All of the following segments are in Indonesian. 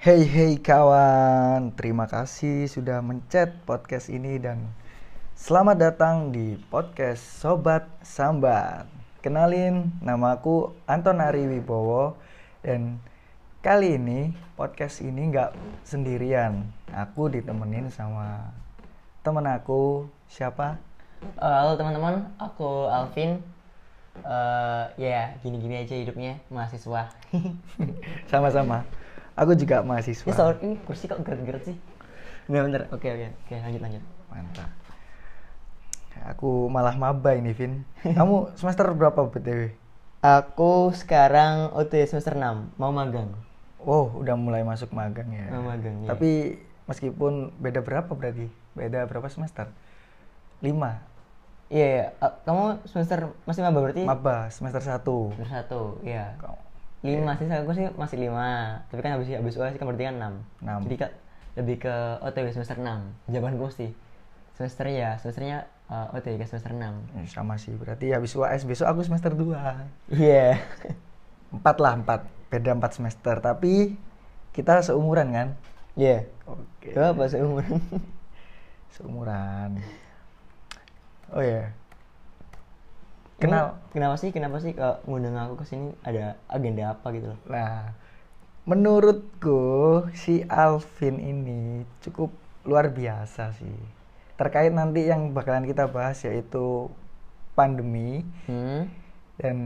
Hey hey kawan, terima kasih sudah mencet podcast ini dan selamat datang di podcast Sobat Sambat. Kenalin, namaku Anton Ari Wibowo dan kali ini podcast ini nggak sendirian. Aku ditemenin sama temen aku siapa? Eh, halo teman-teman, aku Alvin. Eh ya gini-gini aja hidupnya mahasiswa. Sama-sama. Aku juga mahasiswa. soal ini kursi kok gerak-gerak sih? Nggak bener. Oke oke oke lanjut lanjut. Mantap. Aku malah maba ini, Vin. Kamu semester berapa BTW? Aku sekarang OT semester 6 mau magang. Oh, udah mulai masuk magang ya. Mau magang, iya. Tapi meskipun beda berapa berarti? Beda berapa semester? Lima. Iya iya. Eh, kamu semester masih maba berarti? Maba semester satu. Semester satu. Iya. Kau- Lima sih aku sih masih lima. Tapi kan habis habis UAS kan berarti kan enam. Enam. Jadi kak lebih ke OTW semester 6 Jawabanku sih semester ya semesternya eh, OTW ke semester 6 Eh, Sama sih. Berarti habis UAS besok aku semester 2. Iya. Empat lah, empat. Beda empat semester. Tapi kita seumuran kan? Iya. Oke. Itu apa seumuran? Seumuran. Oh ya. Kenal. Ini Kenapa sih? Kenapa sih kalau ngundang aku ke sini ada agenda apa gitu loh? Nah, menurutku si Alvin ini cukup luar biasa sih. Terkait nanti yang bakalan kita bahas yaitu pandemi Hmm. dan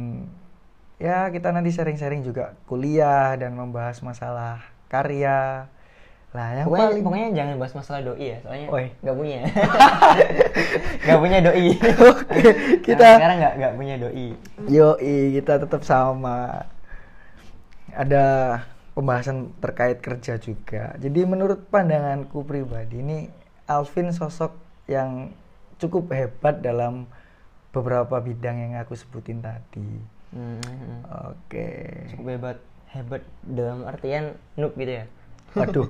ya kita nanti sharing-sharing juga kuliah dan membahas masalah karya. Lah, yang Pokoknya, paling pokoknya jangan bahas masalah doi ya, soalnya Oi. nggak punya. Nggak punya doi. Oke, kita Nah, sekarang nggak nggak punya doi. Yoi, kita tetap sama. Ada pembahasan terkait kerja juga. Jadi menurut pandanganku pribadi ini Alvin sosok yang cukup hebat dalam beberapa bidang yang aku sebutin tadi. Hmm, hmm. Oke. Cukup hebat, hebat dalam artian noob gitu ya. Waduh.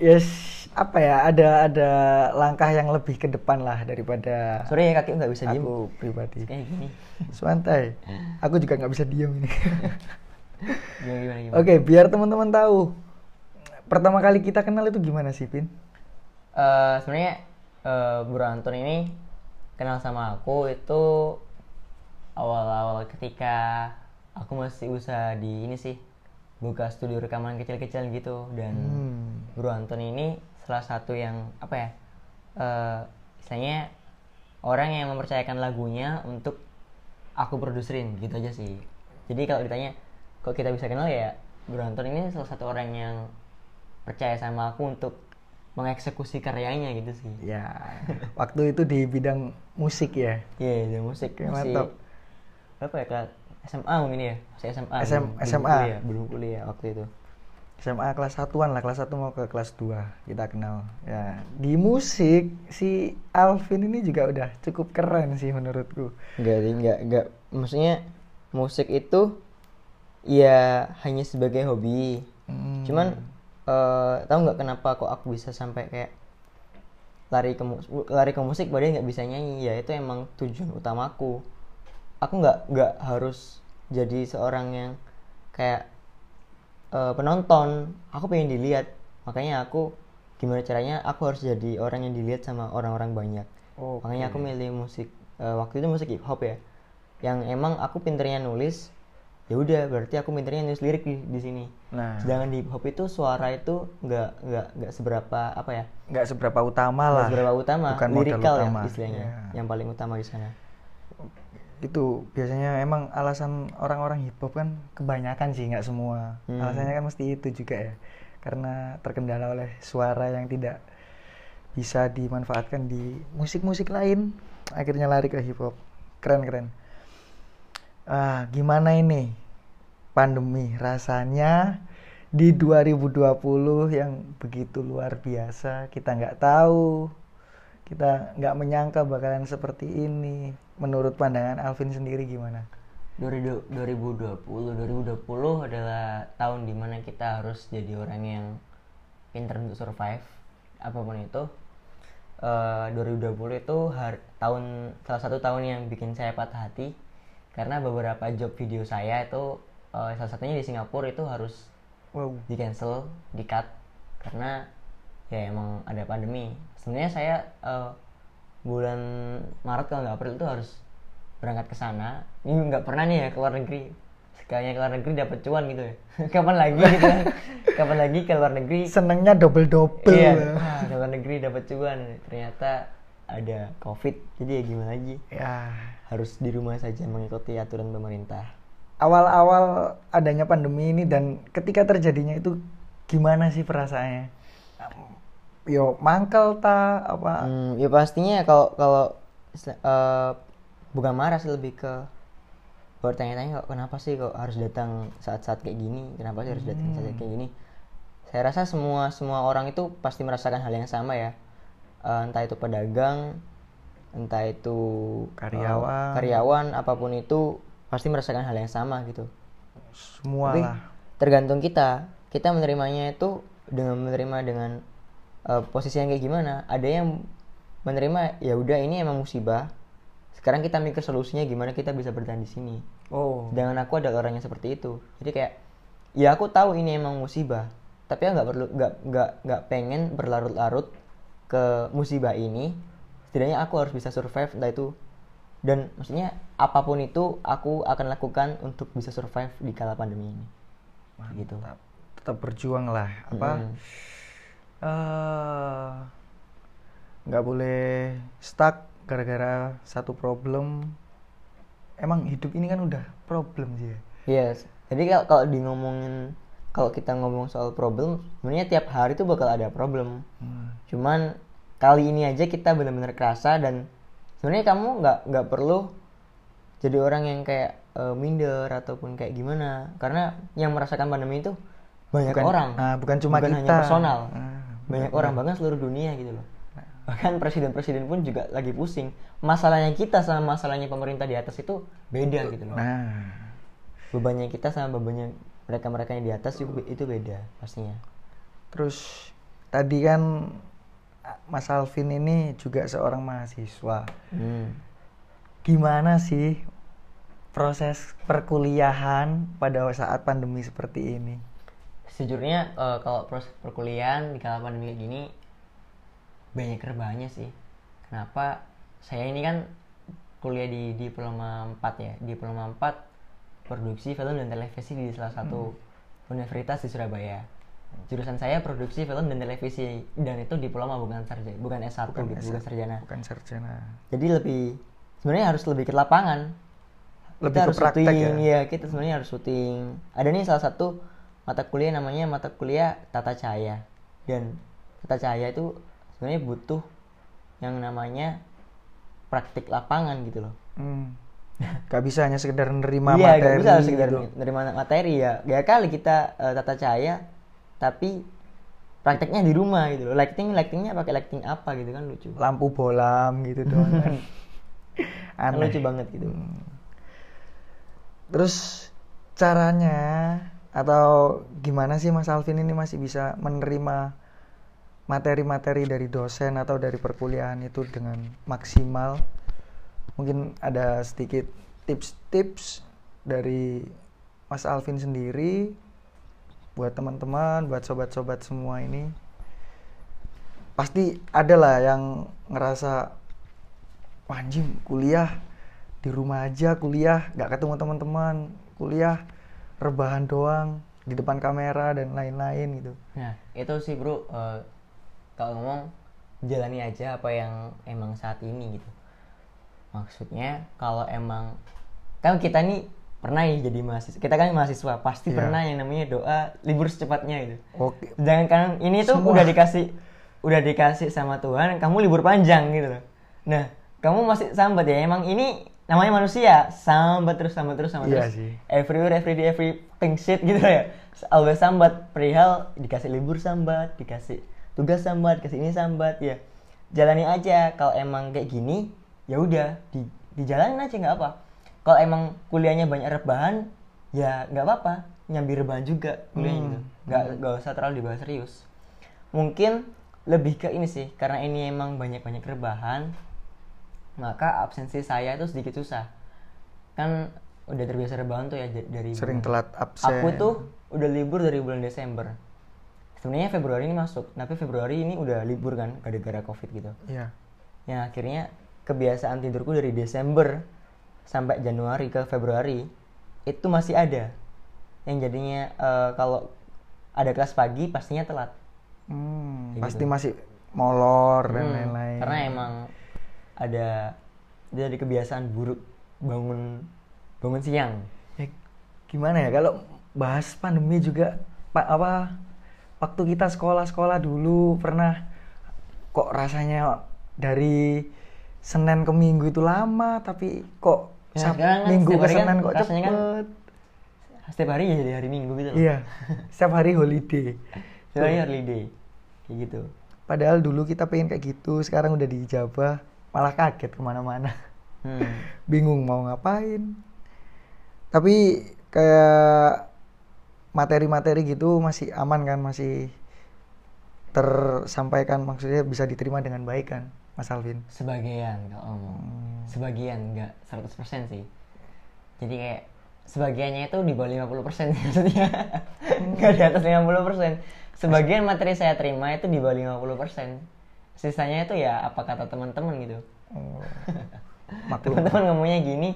Yes, apa ya? Ada ada langkah yang lebih ke depan lah daripada Sorry ya kaki nggak bisa diem. aku pribadi. Kayak gini. Santai. Aku juga nggak bisa diem ini. Oke, biar teman-teman tahu. Pertama kali kita kenal itu gimana sih, Pin? Eh, sebenarnya eh, Bro Anton ini kenal sama aku itu awal-awal ketika aku masih usaha di ini sih buka studio rekaman kecil-kecil gitu dan Hmm. Bro Anton ini salah satu yang apa ya eh istilahnya orang yang mempercayakan lagunya untuk aku produserin gitu aja sih jadi kalau ditanya kok kita bisa kenal ya Bro Anton ini salah satu orang yang percaya sama aku untuk mengeksekusi karyanya gitu sih Ya, waktu itu di bidang musik ya. iya yeah, musik Oke, masih mantap. apa ya SMA mungkin ya masih SMA SM belum- belum SMA. kuliah, belum kuliah waktu itu SMA kelas satuan lah, kelas 1 mau ke kelas 2 kita kenal. Ya, di musik si Alvin ini juga udah cukup keren sih menurutku. Enggak, enggak, enggak. Maksudnya musik itu ya hanya sebagai hobi. Hmm. Cuman eh tahu nggak kenapa kok aku bisa sampai kayak lari ke lari ke musik padahal nggak bisa nyanyi ya itu emang tujuan utamaku. Aku nggak nggak harus jadi seorang yang kayak eh, penonton. Aku pengen dilihat. Makanya aku gimana caranya aku harus jadi orang yang dilihat sama orang-orang banyak. Oke. Makanya aku milih musik eh, waktu itu musik hip hop ya. Yang emang aku pinternya nulis, ya udah berarti aku pinternya nulis lirik di, di sini. Nah, Sedangkan di hip hop itu suara itu nggak nggak nggak seberapa apa ya? nggak seberapa utama Nggak lah. seberapa utama, Bukan lirikal ya istilahnya, Ya. yang paling utama di sana. Itu biasanya emang alasan orang-orang hip hop kan kebanyakan sih nggak semua. Hmm. alasannya kan mesti itu juga ya. Karena terkendala oleh suara yang tidak bisa dimanfaatkan di musik-musik lain akhirnya lari ke hip hop keren keren. Ah gimana ini? Pandemi. Rasanya di 2020 yang begitu luar biasa kita nggak tahu. Kita nggak menyangka bakalan seperti ini. Menurut pandangan Alvin sendiri gimana? 2020 2020 adalah tahun di mana kita harus jadi orang yang pinter untuk survive apa pun itu. Eh, 2020 itu har- tahun salah satu tahun yang bikin saya patah hati karena beberapa job video saya itu eh, salah satunya di Singapura itu harus wow. di cancel di cut karena ya emang ada pandemi. Sebenarnya saya eh, bulan Maret kalau nggak April itu harus berangkat ke sana. Ini nggak pernah nih ya ke luar negeri. Sekalinya ke luar negeri dapat cuan gitu ya. Kapan lagi gitu kan kapan lagi ke luar negeri? Senengnya double double iya wah, ke luar negeri dapat cuan. Ternyata ada covid. Jadi ya gimana lagi? Ya. Harus di rumah saja mengikuti aturan pemerintah. Awal-awal adanya pandemi ini dan ketika terjadinya itu gimana sih perasaannya yo mangkel ta apa? Hmm, ya pastinya kalau kalau eh, bukan marah sih lebih ke bertanya-tanya kok kenapa sih kok harus datang saat-saat kayak gini? Kenapa sih harus datang saat kayak gini? Saya rasa semua semua orang itu pasti merasakan hal yang sama ya. Eh, entah itu pedagang entah itu eh, Karyawan. karyawan apa pun itu pasti merasakan hal yang sama gitu. Semua tapi lah. tergantung kita. Kita menerimanya itu dengan menerima dengan eh, posisi yang kayak gimana? Ada yang menerima ya udah ini emang musibah. Sekarang kita mikir solusinya gimana kita bisa bertahan di sini. Oh. Dengan aku ada orang yang seperti itu. Jadi kayak ya aku tahu ini emang musibah tapi aku nggak perlu nggak nggak nggak pengen berlarut-larut ke musibah ini. Setidaknya aku harus bisa survive entah itu. Dan maksudnya apa pun itu aku akan lakukan untuk bisa survive di kala pandemi ini. Gitu. Tetap, tetap berjuang lah apa? Mm. eh, nggak boleh stuck gara-gara satu problem emang hidup ini kan udah problem sih ya Yes. Jadi kalau kalau di ngomongin kalau kita ngomong soal problem, sebenarnya tiap hari itu bakal ada problem. Hmm. Cuman kali ini aja kita benar-benar kerasa dan sebenarnya kamu nggak nggak perlu jadi orang yang kayak eh, minder ataupun kayak gimana karena yang merasakan pandemi itu banyak Bukan- orang. nah, bukan cuma hanya kita. personal. Ah, banyak orang bahkan seluruh dunia gitu loh. Bahkan presiden-presiden pun juga lagi pusing. Masalahnya kita sama masalahnya pemerintah di atas itu beda gitu loh nah bebannya kita sama bebannya mereka-mereka yang di atas itu, itu beda pastinya. terus tadi kan Mas Alvin ini juga seorang mahasiswa Hmm. gimana sih proses perkuliahan pada saat pandemi seperti ini Sejujurnya eh, kalau proses perkuliahan di kala pandemi kayak gini banyak rebahannya sih. Kenapa? Saya ini kan kuliah di diploma 4 ya, diploma 4 produksi film dan televisi di salah satu universitas di Surabaya. Jurusan saya produksi film dan televisi dan itu diploma bukan sarjana, bukan S1 Bukan gitu, S1. bukan sarjana. bukan sarjana Jadi lebih sebenarnya harus lebih ke lapangan. Lebih kita ke harus praktek syuting, ya? ya kita sebenarnya harus syuting. Ada nih salah satu mata kuliah namanya mata kuliah tata cahaya dan tata cahaya itu sebenarnya butuh yang namanya praktik lapangan gitu loh. hmm. gak bisa hanya sekedar nerima Iya, materi nggak bisa sekedar gitu. menerima materi ya. Gak kali kita eh, tata cahaya tapi prakteknya di rumah gitu loh. Lighting lightingnya pakai lighting apa gitu kan lucu. lampu bolam gitu doang kan. Kan aneh lucu banget gitu. Hmm. terus caranya atau gimana sih Mas Alvin ini masih bisa menerima materi-materi dari dosen atau dari perkuliahan itu dengan maksimal? Mungkin ada sedikit tips-tips dari Mas Alvin sendiri buat teman-teman buat sobat-sobat semua ini. Pasti ada lah yang ngerasa "Wah, anjing kuliah di rumah aja kuliah. Nggak ketemu teman-teman kuliah rebahan doang di depan kamera dan lain-lain gitu Nah, itu sih bro, eh, kalau ngomong jalani aja apa yang emang saat ini gitu. Maksudnya kalau emang kan kita nih pernah ya jadi mahasiswa, kita kan mahasiswa pasti Iya. pernah yang namanya doa libur secepatnya gitu. oke Jangan kan ini tuh Semua. udah dikasih udah dikasih sama Tuhan, kamu libur panjang gitu loh. Nah, kamu masih sambat ya. Emang ini namanya manusia, sambat terus sambat terus sambat Iya terus. sih. Everywhere, every day, everything shit gitu ya. Always sambat, perihal dikasih libur sambat, dikasih tugas sambat, dikasih ini sambat ya. Jalani aja kalau emang kayak gini, ya udah di dijalanin aja nggak apa. Kalau emang kuliahnya banyak rebahan, ya nggak apa-apa, nyambi rebahan juga kuliahnya Hmm. gitu. Nggak nggak usah terlalu dibahas serius. Mungkin lebih ke ini sih, karena ini emang banyak-banyak rebahan, maka absensi saya itu sedikit susah. Kan udah terbiasa rebahan tuh ya dari sering bulan- telat absen Aku tuh udah libur dari bulan Desember sebenarnya Februari ini masuk tapi Februari ini udah libur kan gara-gara covid gitu Iya. yang akhirnya kebiasaan tidurku dari Desember sampai Januari ke Februari itu masih ada yang jadinya eh, kalau ada kelas pagi pastinya telat Hmm, pasti gitu. masih molor dan Hmm, lain-lain. karena emang ada dari kebiasaan buruk bangun bangun siang. Ya, gimana ya? Kalau bahas pandemi juga pak apa waktu kita sekolah-sekolah dulu pernah kok rasanya dari Senin ke Minggu itu lama tapi kok Ya, kan Minggu ke kan Senin kok rasanya kan cepet. setiap hari ya jadi hari Minggu gitu loh. Iya setiap hari holiday. Setiap hari holiday kayak gitu. Padahal dulu kita pengen kayak gitu sekarang udah dijabah malah kaget ke mana-mana. Hmm. bingung mau ngapain. Tapi kayak materi-materi gitu masih aman kan masih tersampaikan. Maksudnya bisa diterima dengan baik kan Mas Alvin? Sebagian kalau ngomong. Hmm. sebagian nggak 100% sih. Jadi kayak sebagiannya itu di bawah 50% maksudnya. Hmm. nggak di atas 50% sebagian materi saya terima itu di bawah 50% sisanya itu ya apa kata teman-teman gitu. Oh, teman-teman ngomongnya gini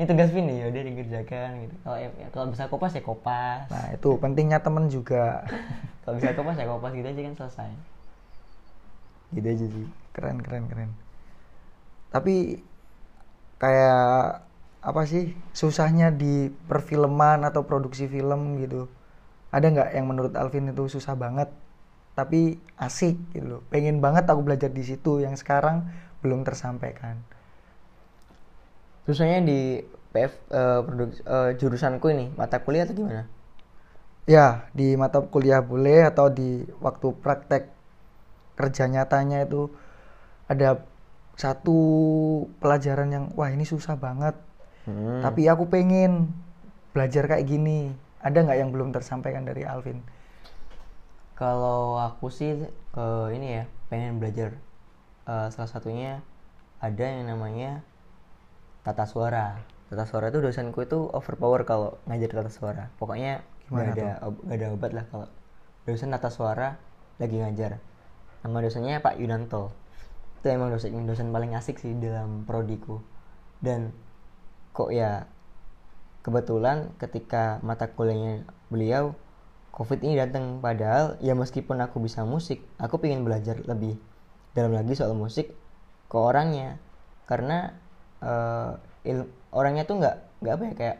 ini tugas Vin ya udah dikerjakan gitu. Kalau ya- kalau bisa kopas ya kopas. Nah itu pentingnya temen juga. Kalau bisa kopas ya kopas gitu aja kan selesai. Gitu aja sih. Keren keren keren. Tapi kayak apa sih susahnya di perfilman atau produksi film gitu. Ada nggak yang menurut Alvin itu susah banget tapi asik gitu. Loh pengen banget aku belajar di situ yang sekarang belum tersampaikan. Susahnya di PF eh, produk- eh, jurusanku ini mata kuliah atau gimana? Ya di mata kuliah boleh atau di waktu praktek kerja nyatanya itu ada satu pelajaran yang wah ini susah banget. Hmm. tapi aku pengen belajar kayak gini. Ada nggak yang belum tersampaikan dari Alvin Kalau aku sih ke ini ya pengen belajar Eh, salah satunya ada yang namanya tata suara. Tata suara itu dosenku itu overpower kalau ngajar tata suara. Pokoknya Gimana nggak ada ob- nggak ada obat lah kalau dosen tata suara lagi ngajar. Nama dosennya Pak Yunanto. Itu emang dosen dosen paling asik sih dalam prodiku. Dan kok ya kebetulan ketika mata kuliahnya beliau covid ini datang. Padahal ya meskipun aku bisa musik aku pengen belajar lebih dalam lagi soal musik ke orangnya. Karena eh, il- orangnya tuh nggak nggak apa ya kayak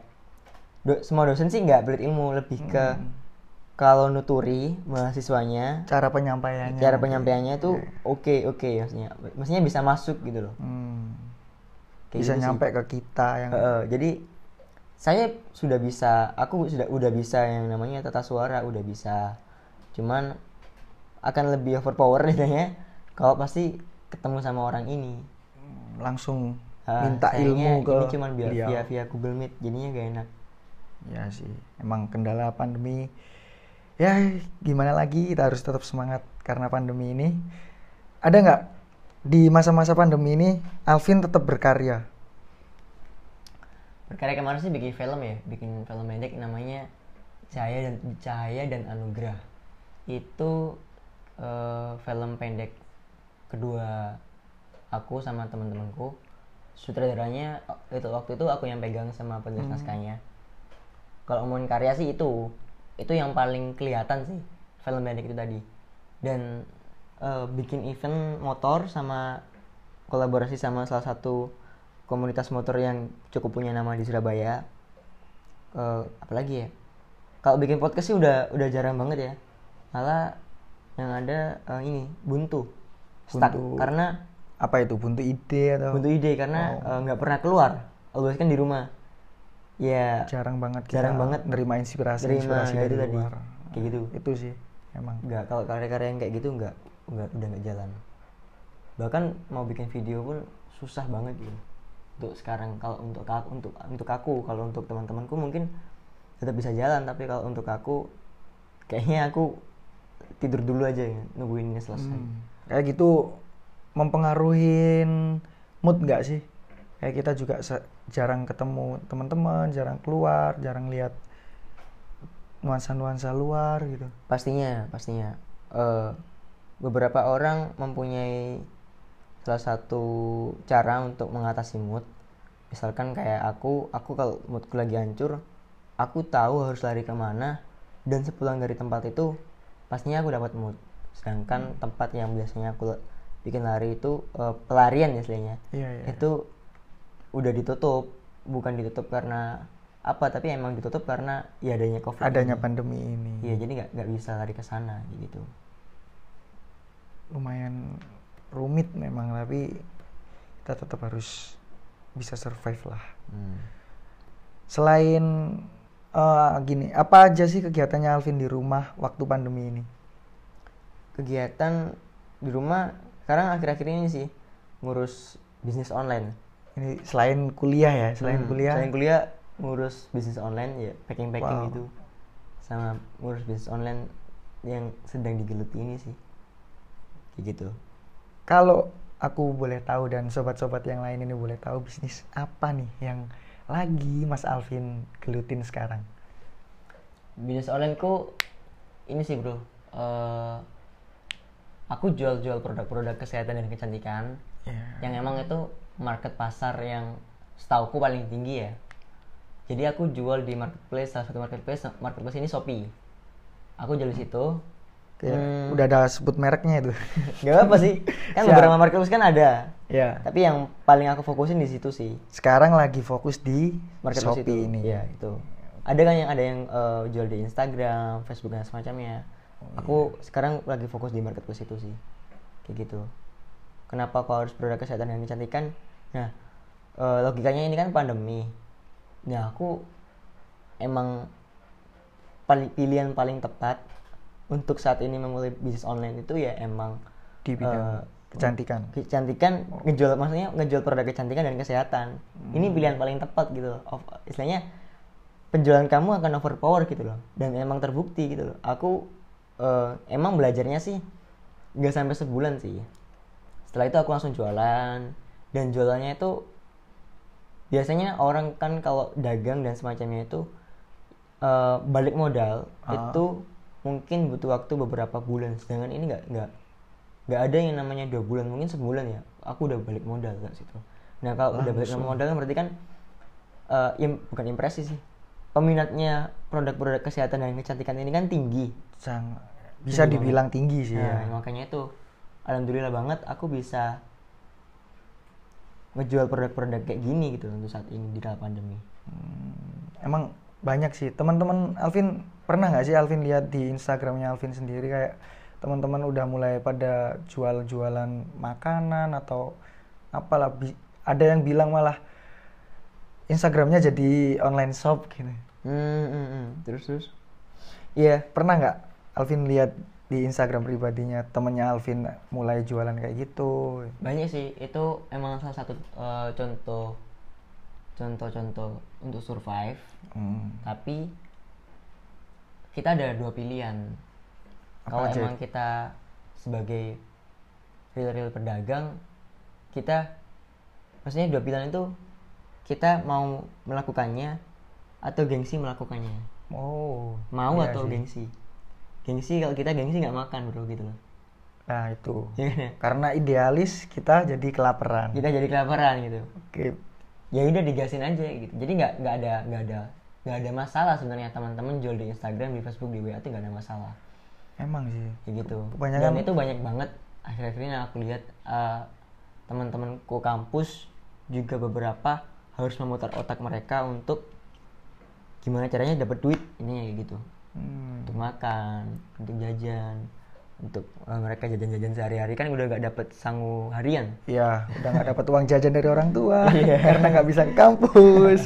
do- semua dosen sih nggak berit ilmu. Lebih ke kalau nuturi mahasiswanya cara penyampaiannya. cara penyampaiannya tuh oke oke maksudnya. Maksudnya bisa masuk gitu loh. Hmm, Kayak bisa gitu sih. nyampe ke kita yang Heeh, jadi saya sudah bisa, aku sudah udah bisa yang namanya tata suara, udah bisa. Cuman akan lebih overpower ya kalau pasti ketemu sama orang ini. langsung Ah, minta ilmu ke ini cuman via, beliau. via via Google Meet, jadinya gak enak. ya sih emang kendala pandemi ya gimana lagi kita harus tetap semangat karena pandemi ini ada nggak di masa-masa pandemi ini Alvin tetap berkarya Berkarya kemarin sih bikin film ya, bikin film pendek namanya Cahaya dan Cahaya dan Anugerah. Itu eh, film pendek kedua aku sama teman-temanku. Sutradaranya eh, itu waktu itu aku yang pegang sama penulis naskahnya. Kalau ngomongin karya sih itu, itu yang paling kelihatan sih film pendek itu tadi. Dan eh, bikin event motor sama kolaborasi sama salah satu komunitas motor yang cukup punya nama di Surabaya. Eh, apalagi ya? Kalau bikin podcast sih udah udah jarang banget ya. Malah yang ada eh, ini buntu, stuck Buntu. karena apa itu buntu ide atau buntu ide karena eh, nggak pernah keluar. Always kan di rumah. Ya jarang banget kita Jarang banget nerima inspirasi nerima, inspirasi dari itu tadi. luar Kayak gitu. itu sih emang nggak kalau karya-karya yang kayak gitu nggak nggak udah nggak jalan. Bahkan mau bikin video pun susah banget gitu. Untuk sekarang kalau untuk aku untuk untuk aku kalau untuk teman-temanku mungkin tetap bisa jalan tapi kalau untuk aku kayaknya aku tidur dulu aja ya nungguin ini selesai. Hmm. kayak gitu mempengaruhin mood nggak sih kayak kita juga jarang ketemu teman-teman jarang keluar jarang lihat nuansa-nuansa luar gitu pastinya pastinya Eh, beberapa orang mempunyai salah satu cara untuk mengatasi mood. Misalkan kayak aku aku kalau moodku lagi hancur aku tahu harus lari ke mana dan sepulang dari tempat itu pastinya aku dapat mood. Sedangkan tempat yang biasanya aku bikin lari itu eh, pelarian ya istilahnya iya iya itu udah ditutup. Bukan ditutup karena apa tapi emang ditutup karena ya adanya covid adanya ini. pandemi ini. Iya jadi nggak nggak bisa lari ke sana gitu. lumayan rumit memang tapi kita tetap harus bisa survive lah Hmm. selain eh, gini apa aja sih kegiatannya Alvin di rumah waktu pandemi ini Kegiatan di rumah sekarang akhir-akhir ini sih ngurus bisnis online. ini selain kuliah ya selain Hmm, kuliah Selain kuliah ngurus bisnis online ya packing packing Wow. gitu. Sama ngurus bisnis online yang sedang digeluti ini sih. Kayak gitu. Kalau aku boleh tahu dan sobat-sobat yang lain ini boleh tahu bisnis apa nih yang lagi Mas Alvin gelutin sekarang Bisnis online ku ini sih bro. Eh, aku jual-jual produk-produk kesehatan dan kecantikan. ya yang emang itu market pasar yang setauku paling tinggi ya jadi aku jual di marketplace salah satu marketplace marketplace ini Shopee aku jual di situ Kayak Hmm. udah ada sebut mereknya itu. Gak apa sih. Kan Siap. beberapa marketplace kan ada. Ya tapi yang paling aku fokusin di situ sih. Sekarang lagi fokus di marketplace Shopee itu. ini. Ya itu. Ada kan yang ada yang eh, jual di Instagram Facebook dan semacamnya? Aku sekarang lagi fokus di marketplace itu sih. Kayak gitu. Kenapa kau harus produk kesehatan dan kecantikan? Nah eh, logikanya ini kan pandemi. Nah aku emang pilihan paling tepat untuk saat ini memulai bisnis online itu ya emang di bidang eh, kecantikan. kecantikan ngejual maksudnya ngejual produk kecantikan dan kesehatan. Ini pilihan paling tepat gitu loh. Of- istilahnya penjualan kamu akan overpower gitu loh. Dan emang terbukti gitu loh. Aku eh, emang belajarnya sih nggak sampai sebulan sih. Setelah itu aku langsung jualan. Dan jualannya itu biasanya orang kan kalau dagang dan semacamnya itu eh, balik modal Ah. itu mungkin butuh waktu beberapa bulan. Sedangkan ini nggak nggak nggak ada yang namanya dua bulan mungkin sebulan ya. Aku udah balik modal ke situ. Nah kalau udah balik modal kan berarti kan eh, im- bukan impresi sih. Peminatnya produk-produk kesehatan dan kecantikan ini kan tinggi. Sang, bisa Tinggi dibilang tinggi sih Nah, ya makanya itu alhamdulillah banget aku bisa ngejual produk-produk kayak gini gitu untuk saat ini di dalam pandemi. Hmm, emang banyak sih. Teman-teman Alvin pernah nggak sih Alvin lihat di Instagramnya Alvin sendiri kayak teman-teman udah mulai pada jual-jualan makanan atau apalah ada yang bilang malah Instagramnya jadi online shop gitu Hmm, hmm, hmm. terus terus. Iya pernah nggak Alvin lihat di Instagram pribadinya temennya Alvin mulai jualan kayak gitu Banyak sih itu emang salah satu eh, contoh contoh-contoh untuk survive. Hmm, Tapi kita ada dua pilihan. Kalau emang kita sebagai real-real pedagang, kita maksudnya dua pilihan itu kita mau melakukannya atau gengsi melakukannya. oh Mau iya atau sih. gengsi? Gengsi kalau kita gengsi nggak makan bro gitu loh. nah itu Ya kan ya? karena idealis kita jadi kelaparan Kita jadi kelaparan gitu. oke ya udah digasin aja gitu jadi nggak nggak ada nggak ada nggak ada masalah sebenarnya. Teman-teman jual di Instagram di Facebook di WA itu nggak ada masalah. Emang sih. Kayak gitu. Kebanyakan- dan itu banyak banget. Akhir-akhir ini aku lihat eh, teman-temanku kampus juga beberapa harus memutar otak mereka untuk gimana caranya dapat duit. Ini kayak gitu. Hmm, untuk makan untuk jajan untuk eh, mereka jajan-jajan sehari-hari. Kan udah nggak dapat sangu harian. Iya, udah nggak dapat uang jajan dari orang tua. Iya. karena nggak bisa ke kampus.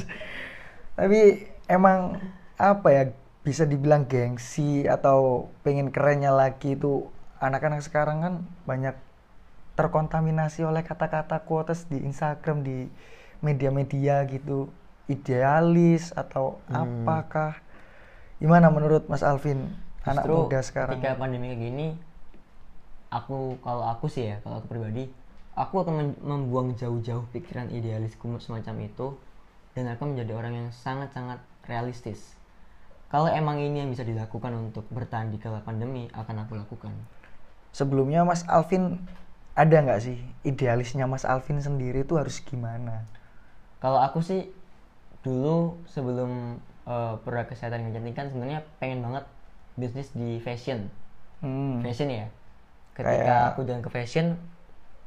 Tapi emang apa ya bisa dibilang gengsi atau pengen kerennya lagi itu anak-anak sekarang kan banyak terkontaminasi oleh kata-kata quotes di Instagram di media-media gitu. Idealis atau Hmm. apakah? Gimana menurut Mas Alvin anak Justru muda sekarang? ketika pandemi kayak gini aku kalau aku sih ya kalau aku pribadi aku akan membuang jauh-jauh pikiran idealisku semacam itu dan akan menjadi orang yang sangat-sangat realistis. Kalau emang ini yang bisa dilakukan untuk bertahan di kala pandemi akan aku lakukan. Sebelumnya Mas Alvin ada nggak sih idealisnya Mas Alvin sendiri itu harus gimana? kalau aku sih dulu sebelum eh, produk kesehatan kecantikan sebenarnya pengen banget bisnis di fashion. Hmm. fashion ya. Ketika Kayak- aku jalan ke fashion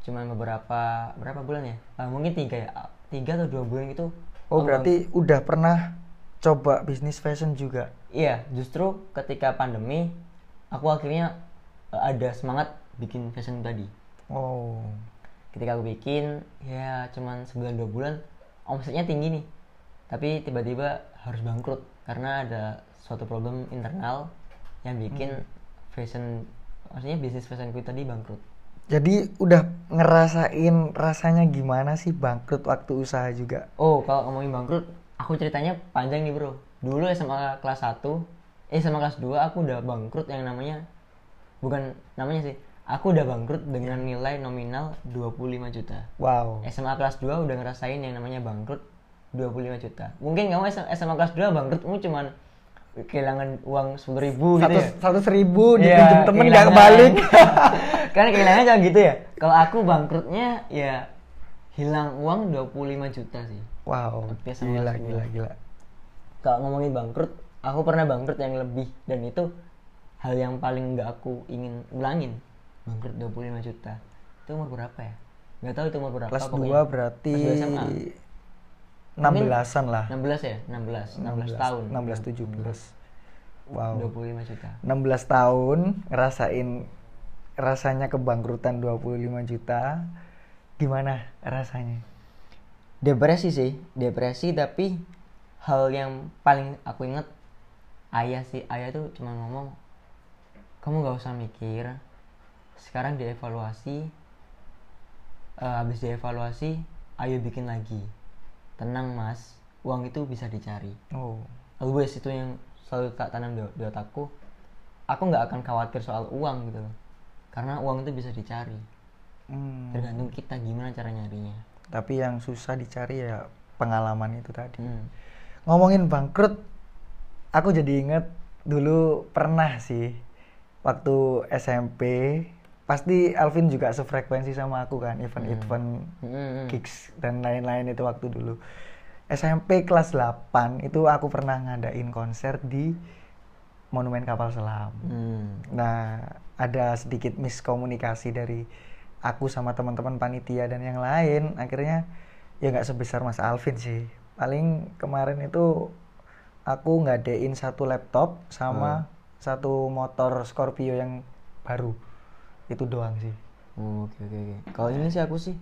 cuman beberapa berapa bulan ya? Ah, mungkin tiga ya tiga atau dua bulan gitu. Oh berarti udah pernah coba bisnis fashion juga? Iya, justru ketika pandemi aku akhirnya eh, ada semangat bikin fashion tadi. Oh. Ketika aku bikin, ya cuman sebulan dua bulan, omsetnya tinggi nih. Tapi tiba-tiba harus bangkrut karena ada suatu problem internal yang bikin fashion, maksudnya bisnis fashionku tadi bangkrut. Jadi udah ngerasain rasanya gimana sih bangkrut waktu usaha juga? Oh, kalau ngomongin bangkrut, aku ceritanya panjang nih bro. Dulu SMA kelas 1, eh SMA kelas 2 aku udah bangkrut yang namanya, bukan namanya sih, aku udah bangkrut dengan nilai nominal 25 juta. Wow. SMA kelas 2 udah ngerasain yang namanya bangkrut 25 juta. Mungkin kamu SM- SMA kelas 2 bangkrutmu cuman kehilangan uang 10 ribu gitu Satu ya. satu seribu Iya, dipinjem temen kehilangan. kebalik. Karena kehilangan jangan gitu ya. Kalau aku bangkrutnya ya hilang uang 25 juta sih. Wow. Sama Gila gila gila. kalau ngomongin bangkrut aku pernah bangkrut yang lebih dan itu hal yang paling nggak aku ingin ulangin bangkrut 25 juta itu umur berapa ya nggak tahu itu umur berapa Kelas pokoknya. 2 berarti Kelas dua SMA. 16-an lah. 16 ya 16 16, tahun 16 17. Wow. 25 juta 16 tahun ngerasain rasanya kebangkrutan 25 juta. Gimana rasanya? Depresi sih depresi tapi hal yang paling aku inget ayah sih ayah tuh cuma ngomong kamu gak usah mikir sekarang dievaluasi Eh, habis dievaluasi ayo bikin lagi. Tenang mas uang itu bisa dicari. Oh. always itu yang selalu tak tanam di, di otakku. Aku nggak akan khawatir soal uang gitu loh karena uang itu bisa dicari. Hmm. tergantung kita gimana cara nyarinya Tapi yang susah dicari ya pengalaman itu tadi. Hmm. Ngomongin bangkrut, aku jadi inget dulu pernah sih waktu SMP. Pasti Alvin juga sefrekuensi sama aku kan, event-event Hmm. gigs dan lain-lain itu waktu dulu. SMP kelas 8 itu aku pernah ngadain konser di Monumen Kapal Selam. Hmm. Nah, ada sedikit miskomunikasi dari aku sama teman-teman panitia dan yang lain. Akhirnya ya nggak sebesar Mas Alvin sih. Paling kemarin itu aku ngadain satu laptop sama satu motor Scorpio yang baru. Itu doang sih. Oh, Oke oke oke. Kalau ini sih aku sih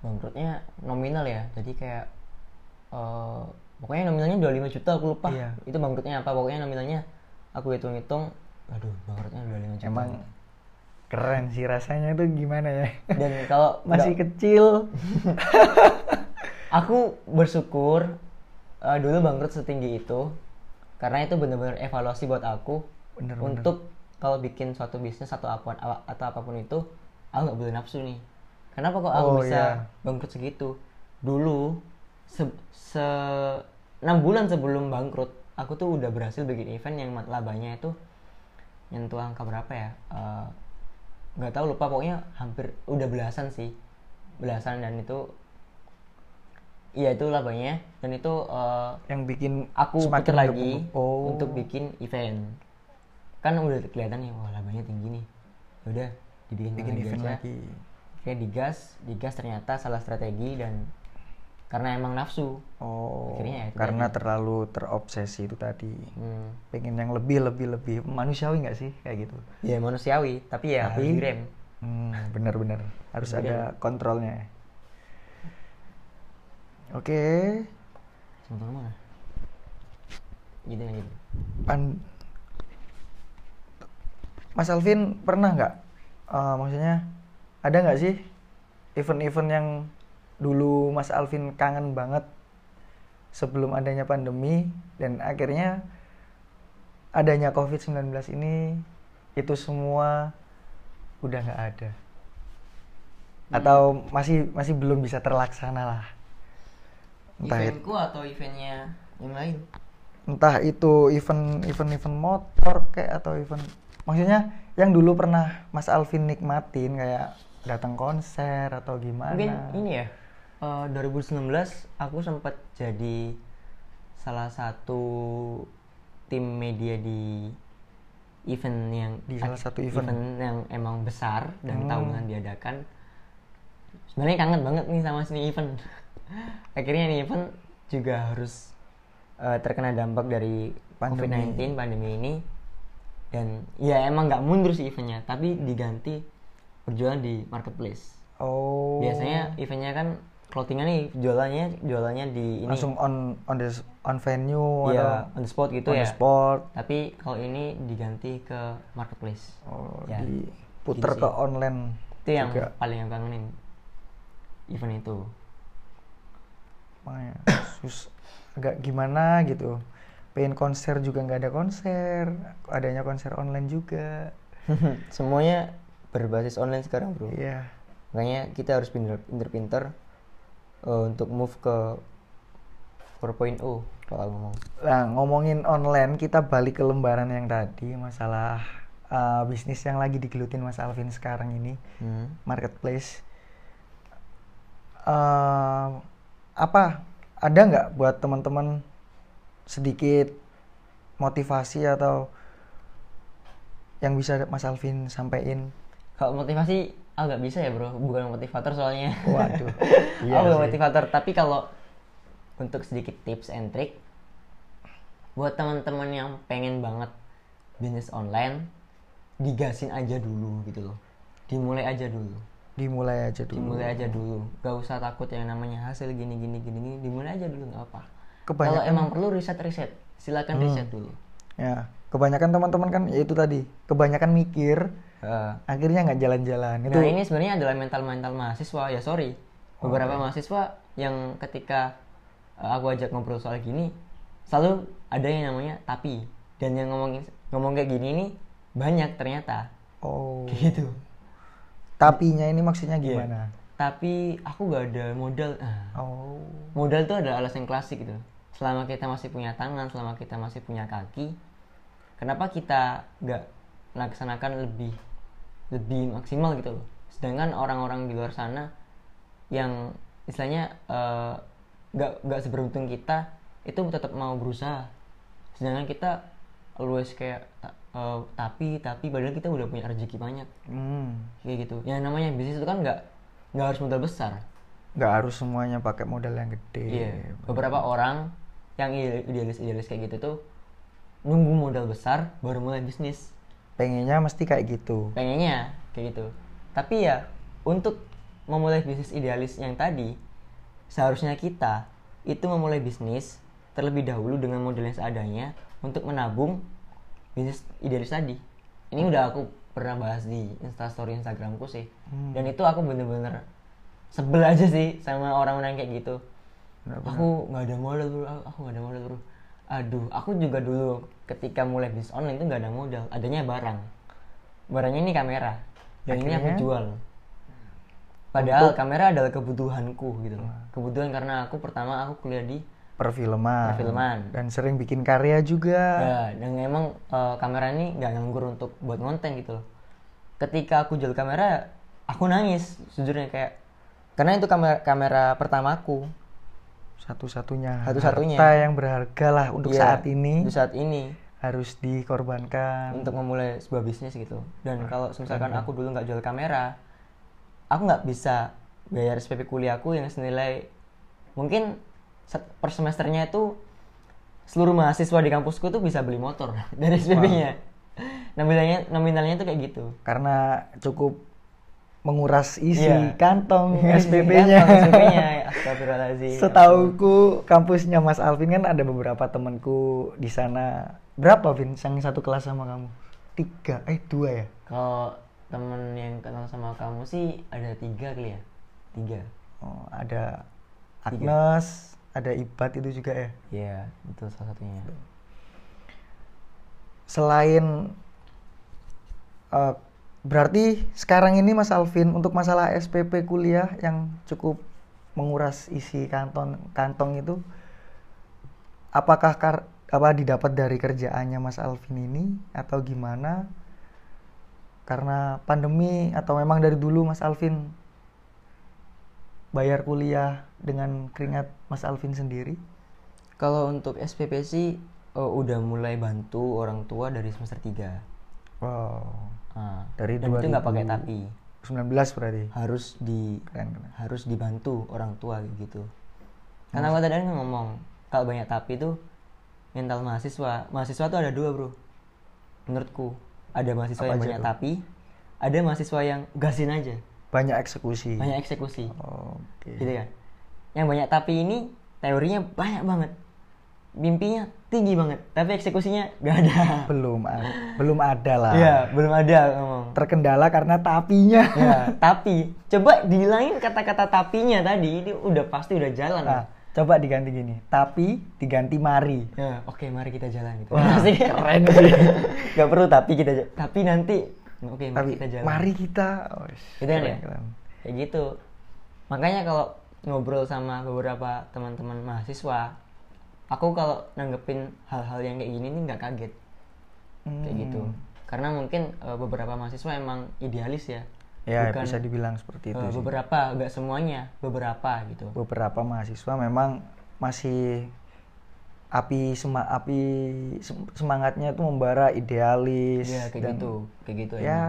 bangkrutnya nominal ya. Jadi kayak eh pokoknya nominalnya 25 juta aku lupa. Iya. Itu bangkrutnya apa? Pokoknya nominalnya aku hitung-hitung aduh bangkrutnya 25 juta. Emang keren sih rasanya itu gimana ya? dan kalau Masih nggak- kecil. aku bersyukur eh, dulu bangkrut setinggi itu karena itu benar-benar evaluasi buat aku Bener, bener. untuk kalau bikin suatu bisnis atau apa atau apa pun itu aku nggak boleh nafsu nih kenapa kok aku Oh, bisa iya. bangkrut segitu dulu se, se 6 bulan sebelum bangkrut aku tuh udah berhasil bikin event yang labanya itu nyentuh angka berapa ya Eh, nggak tahu lupa pokoknya hampir udah belasan sih belasan dan itu iya itu labanya dan itu eh, yang bikin aku pikir lagi oh. untuk bikin event kan udah kelihatan nih wah labanya tinggi nih udah dibikin bikin event aja. lagi. kayak digas digas ternyata salah strategi dan karena emang nafsu. Oh, Akhirnya ya karena terlalu terobsesi itu tadi. hmm. Pengen yang lebih lebih lebih. Manusiawi nggak sih kayak gitu? ya manusiawi. Tapi ya harus Tapi- direm Hmm, bener-bener harus ada kontrolnya. Oke, sebentar mana? Gitu gitu Pan- Mas Alvin pernah nggak? eh, maksudnya ada nggak sih event-event yang dulu Mas Alvin kangen banget sebelum adanya pandemi dan akhirnya adanya COVID-19 ini itu semua udah nggak ada. Atau masih masih belum bisa terlaksana lah. Entah itu eventku atau eventnya yang lain? Entah itu event event event motor kayak atau event maksudnya yang dulu pernah Mas Alvin nikmatin kayak datang konser atau gimana. Mungkin ini ya eh, 2019 aku sempat jadi salah satu tim media di event yang Di salah satu event. yang emang besar dan Hmm. tahunan diadakan sebenarnya kangen banget nih sama sini event akhirnya nih event juga harus eh, terkena dampak dari Pandemi. COVID-19 pandemi ini dan ya emang nggak mundur sih eventnya tapi diganti berjualan di marketplace oh biasanya eventnya kan clothingan nih jualannya jualannya di ini. Langsung on on the on venue ya atau on the spot gitu on ya. the spot. Tapi kalau ini diganti ke marketplace. Oh, Ya, diputer gitu ke sih. online itu yang juga. paling yang kangenin event itu. Makanya sus agak gimana gitu. Pengen konser juga nggak ada konser. Adanya konser online juga. Semuanya berbasis online sekarang bro. Iya. Makanya kita harus pinter- pinter-pinter eh, untuk move ke 4.0 kalau ngomong Nah, ngomongin online, kita balik ke lembaran yang tadi masalah uh, bisnis yang lagi digelutin Mas Alvin sekarang ini, Hmm. marketplace. Uh, apa ada nggak buat teman-teman sedikit motivasi atau yang bisa Mas Alvin sampaikan? kalau motivasi agak bisa ya bro. Bukan motivator soalnya. Waduh, iya aku bukan motivator tapi kalau untuk sedikit tips and trick buat teman-teman yang pengen banget bisnis online digasin aja dulu gitu loh. Dimulai aja dulu. Dimulai aja dulu. dimulai aja dulu. Gak usah takut yang namanya hasil gini gini gini gini. Dimulai aja dulu nggak apa kalau Kebanyakan- emang perlu riset riset. Silakan riset dulu. Ya, kebanyakan teman-teman kan ya itu tadi, kebanyakan mikir, Eh, akhirnya nggak jalan-jalan. Itu Nah ini sebenarnya adalah mental-mental mahasiswa ya sorry beberapa mahasiswa yang ketika uh, aku ajak ngobrol soal gini selalu ada yang namanya tapi dan yang ngomongin ngomong kayak gini nih banyak ternyata oh. gitu Tapinya ini maksudnya Iya. gimana? tapi aku gak ada modal Ah, Oh. modal itu adalah alasan klasik gitu selama kita masih punya tangan selama kita masih punya kaki kenapa kita nggak melaksanakan lebih lebih maksimal gitu loh sedangkan orang-orang di luar sana yang istilahnya eh, nggak nggak seberuntung kita itu tetap mau berusaha sedangkan kita always kayak eh, tapi tapi padahal kita udah punya rezeki banyak Hmm. kayak gitu yang namanya bisnis itu kan nggak nggak harus modal besar Nggak harus semuanya pakai modal yang gede. Iya. Beberapa orang yang idealis-idealis kayak gitu tuh nunggu modal besar baru mulai bisnis. Pengennya mesti kayak gitu. Pengennya kayak gitu. Tapi ya untuk memulai bisnis idealis yang tadi seharusnya kita itu memulai bisnis terlebih dahulu dengan modal yang seadanya untuk menabung bisnis idealis tadi. Ini udah aku pernah bahas di instastory Instagramku sih. Dan itu aku bener-bener sebel aja sih sama orang-orang kayak gitu. Benar-benar. Aku nggak ada modal bro, aku- aku nggak ada modal bro. Aduh, aku juga dulu ketika mulai bisnis online itu nggak ada modal, adanya barang. Barangnya ini kamera, dan ini aku Akhirnya? jual. Padahal kamera adalah kebutuhanku gitu loh. Kebutuhan karena aku pertama aku kuliah di Perfilman. Perfilman. Dan sering bikin karya juga. Ya, dan emang eh, kamera ini nggak nganggur untuk buat konten gitu loh. Ketika aku jual kamera, aku nangis sejujurnya kayak karena itu kamera kamera pertamaku. Satu-satunya. Satu-satunya. harta yang berharga lah untuk Iya, saat ini Untuk saat ini harus dikorbankan. untuk memulai sebuah bisnis gitu. Dan kalau misalkan aku dulu nggak jual kamera, aku nggak bisa bayar SPP kuliahku yang senilai mungkin per semesternya itu seluruh mahasiswa di kampusku tuh bisa beli motor dari SPP-nya. Nominalnya nominalnya tuh kayak gitu. Karena cukup menguras isi Iya. kantong SPP-nya. Astagfirullahaladzim. Setauku kampusnya Mas Alvin kan ada beberapa temanku di sana. Berapa Vin? Yang satu kelas sama kamu? Tiga, eh dua ya? Kalau temen yang kenal sama kamu sih ada tiga kali ya? Tiga. Oh, ada Agnes, ada Ibat itu juga ya. Iya, itu salah satunya. Selain eh, berarti sekarang ini Mas Alvin untuk masalah SPP kuliah yang cukup menguras isi kantong kantong itu apakah kar- apa didapat dari kerjaannya Mas Alvin ini atau gimana? Karena pandemi atau memang dari dulu Mas Alvin bayar kuliah dengan keringat Mas Alvin sendiri? Kalau untuk SPP sih eh, udah mulai bantu orang tua dari semester 3. Wow. Ah, Dari dan itu nggak pakai 2000. tapi 19 berarti. harus di Keren, keren. harus dibantu orang tua gitu. Karena aku tadi ngomong kalau banyak tapi itu mental mahasiswa. Mahasiswa tuh ada dua bro. Menurutku ada mahasiswa Apa yang banyak tuh? tapi, ada mahasiswa yang gasin aja, Banyak eksekusi. banyak eksekusi, Oke. gitu kan. Yang banyak tapi ini teorinya banyak banget, mimpinya tinggi banget, tapi eksekusinya gak ada. Belum belum ada lah. Iya, belum ada ngomong. Terkendala karena tapinya. ya, tapi coba dihilangin kata-kata tapinya tadi, ini udah pasti udah jalan. Nah, coba diganti gini. Tapi diganti mari. Ya, oke mari kita jalan gitu. Wah, keren sih. Gak perlu tapi kita tapi nanti oke mari Tapi kita jalan. mari kita. Oh, Gitu kan ya? keren. Kayak gitu. Makanya kalau ngobrol sama beberapa teman-teman mahasiswa, aku kalau nanggepin hal-hal yang kayak gini nih nggak kaget. Kayak Hmm. gitu. Karena mungkin eh, beberapa mahasiswa emang idealis ya. Ya, Bukan, bisa dibilang seperti itu sih. beberapa, nggak semuanya, beberapa gitu. Beberapa mahasiswa memang masih api sema api sem- semangatnya itu membara idealis Iya, kayak dan gitu. Kayak gitu emang. ya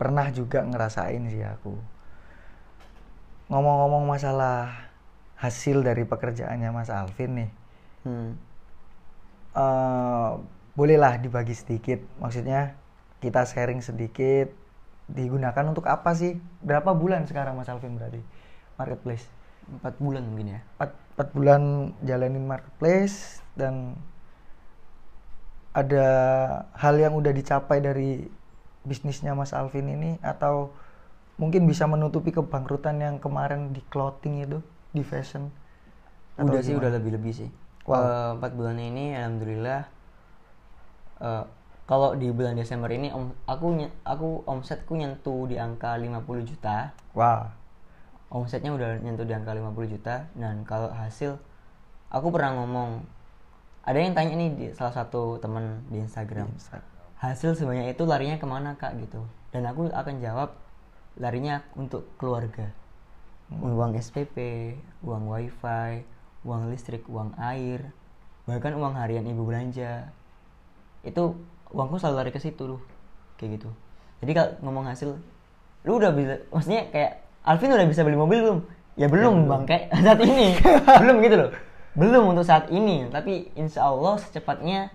pernah juga ngerasain sih aku ngomong-ngomong masalah hasil dari pekerjaannya Mas Alvin nih Hmm. eh bolehlah dibagi sedikit maksudnya kita sharing sedikit digunakan untuk apa sih berapa bulan sekarang Mas Alvin berarti marketplace Empat bulan mungkin ya. empat, empat bulan jalanin marketplace dan ada hal yang udah dicapai dari bisnisnya Mas Alvin ini atau mungkin bisa menutupi kebangkrutan yang kemarin di clothing itu di fashion Atau udah sih gimana? udah lebih-lebih sih Wow. Eh, empat bulan ini alhamdulillah eh, kalau di bulan Desember ini om, aku aku omsetku nyentuh di angka 50 juta. Wah omsetnya udah nyentuh di angka 50 juta dan kalau hasil aku pernah ngomong ada yang tanya nih di salah satu temen di Instagram hasil sebanyak itu larinya ke mana kak? gitu. Dan aku akan jawab larinya untuk keluarga. Uang SPP uang wifi uang listrik uang air bahkan uang harian ibu belanja. Itu uangku selalu lari ke situ loh. Kayak gitu. Jadi kalau ngomong hasil lu udah bisa maksudnya kayak Alvin udah bisa beli mobil belum? Ya belum bang. Kayak saat ini. Belum gitu loh. Belum untuk saat ini. Tapi insya Allah secepatnya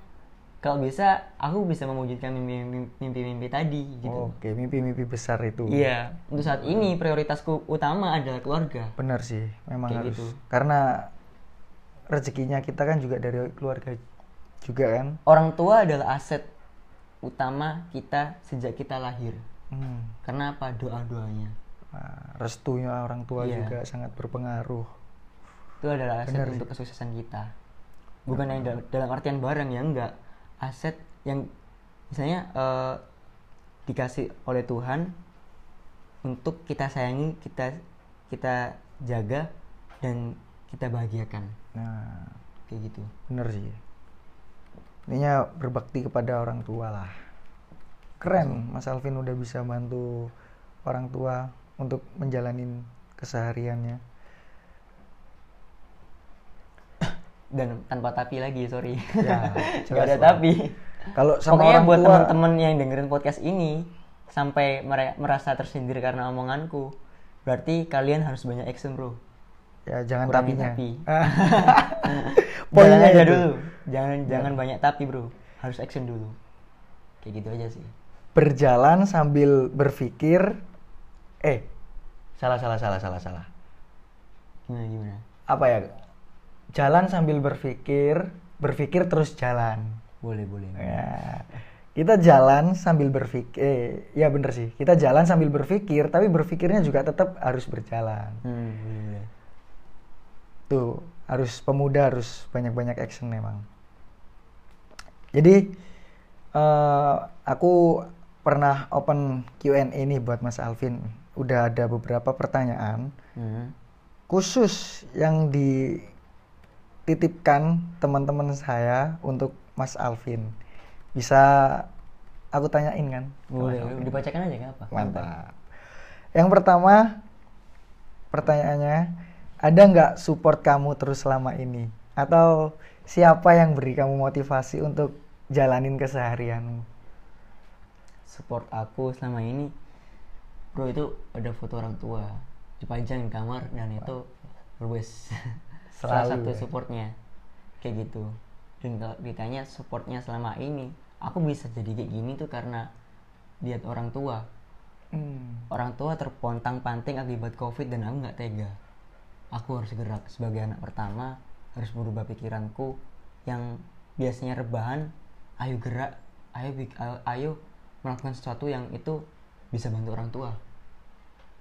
kalau bisa aku bisa mewujudkan mimpi- mimpi-mimpi tadi gitu. Oke mimpi-mimpi besar itu. Iya. Untuk saat ini prioritasku utama adalah keluarga. Benar sih. Memang Kayak harus. gitu. karena rezekinya kita kan juga dari keluarga juga kan. Orang tua adalah aset utama kita sejak kita lahir. Hmm. karena apa doa doanya Nah, restunya orang tua Iya. juga sangat berpengaruh. Itu adalah aset Benar sih. untuk kesuksesan kita. Bukan yang dalam, dalam artian barang ya enggak. Aset yang misalnya eh, dikasih oleh Tuhan untuk kita sayangi kita kita jaga dan kita bahagiakan nah kayak gitu. bener sih. Ininya berbakti kepada orang tua lah. Keren Mas Alvin udah bisa bantu orang tua untuk menjalanin kesehariannya. Dan tanpa tapi lagi sorry. Ya, jelas ada lah. tapi. Kalau sama Pokoknya orang buat tua teman-teman yang dengerin podcast ini sampai merasa tersindir karena omonganku, berarti kalian harus banyak action, Bro. Ya jangan Kurangin tapinya tapi. Poinnya aja dulu. Jangan jangan banyak tapi, Bro. Harus action dulu. Kayak gitu aja sih. berjalan sambil berpikir eh salah salah salah salah salah Gimana gimana? apa ya jalan sambil berpikir berpikir terus jalan Boleh, boleh. ya kita jalan sambil berpikir eh, ya bener sih kita jalan sambil berpikir tapi berpikirnya juga tetap harus berjalan Hmm, boleh. Tuh harus pemuda harus banyak-banyak action memang jadi eh, aku pernah open Q&A nih buat Mas Alvin udah ada beberapa pertanyaan Hmm. khusus yang di titipkan teman-teman saya untuk Mas Alvin. Bisa aku tanyain kan? boleh dibacakan aja nggak apa Mantap. Yang pertama, pertanyaannya, ada nggak support kamu terus selama ini? Atau siapa yang beri kamu motivasi untuk jalanin keseharianmu? support aku selama ini bro itu ada foto orang tua dipajang di kamar dan itu always salah satu ya. supportnya kayak gitu dan kalau ditanya supportnya selama ini aku bisa jadi kayak gini tuh karena lihat orang tua Hmm. orang tua terpontang panting akibat covid dan aku nggak tega aku harus gerak sebagai anak pertama harus merubah pikiranku yang biasanya rebahan ayo gerak ayo ayo, ayo melakukan sesuatu yang itu bisa bantu orang tua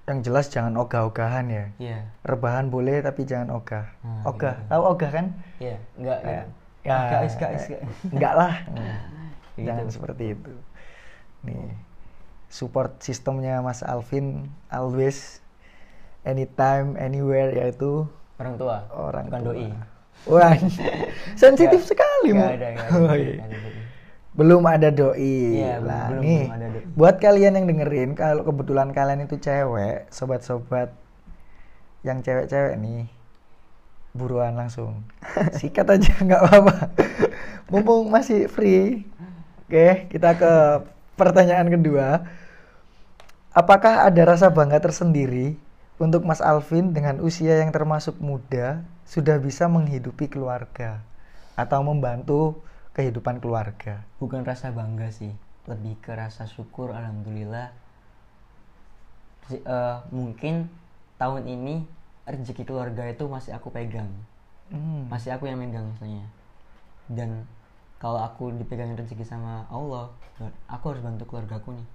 Yang jelas jangan ogah-ogahan ya. iya Rebahan boleh tapi jangan ogah. Nah, ogah, gitu. tahu ogah kan? iya enggak Ya. ya guys guys guys Enggak lah. Gitu. Jangan seperti itu. Nih. Support sistemnya Mas Alvin always anytime anywhere yaitu orang tua orang bukan tua. doi Wah, sensitif Nggak- sekali Mo. ada nggak ada, Oh, iya. ada doi. Belum ada doi. Iya, lah belum- nih. belum ada doi. Buat kalian yang dengerin kalau kebetulan kalian itu cewek, sobat-sobat yang cewek-cewek nih buruan langsung sikat aja nggak apa-apa mumpung masih free oke kita ke pertanyaan kedua apakah ada rasa bangga tersendiri untuk Mas Alvin dengan usia yang termasuk muda sudah bisa menghidupi keluarga atau membantu kehidupan keluarga. Bukan rasa bangga sih lebih ke rasa syukur alhamdulillah. Eh, mungkin tahun ini rezeki keluarga itu masih aku pegang. Hmm. masih aku yang megang misalnya dan kalau aku dipegang rezeki sama Allah aku harus bantu keluargaku nih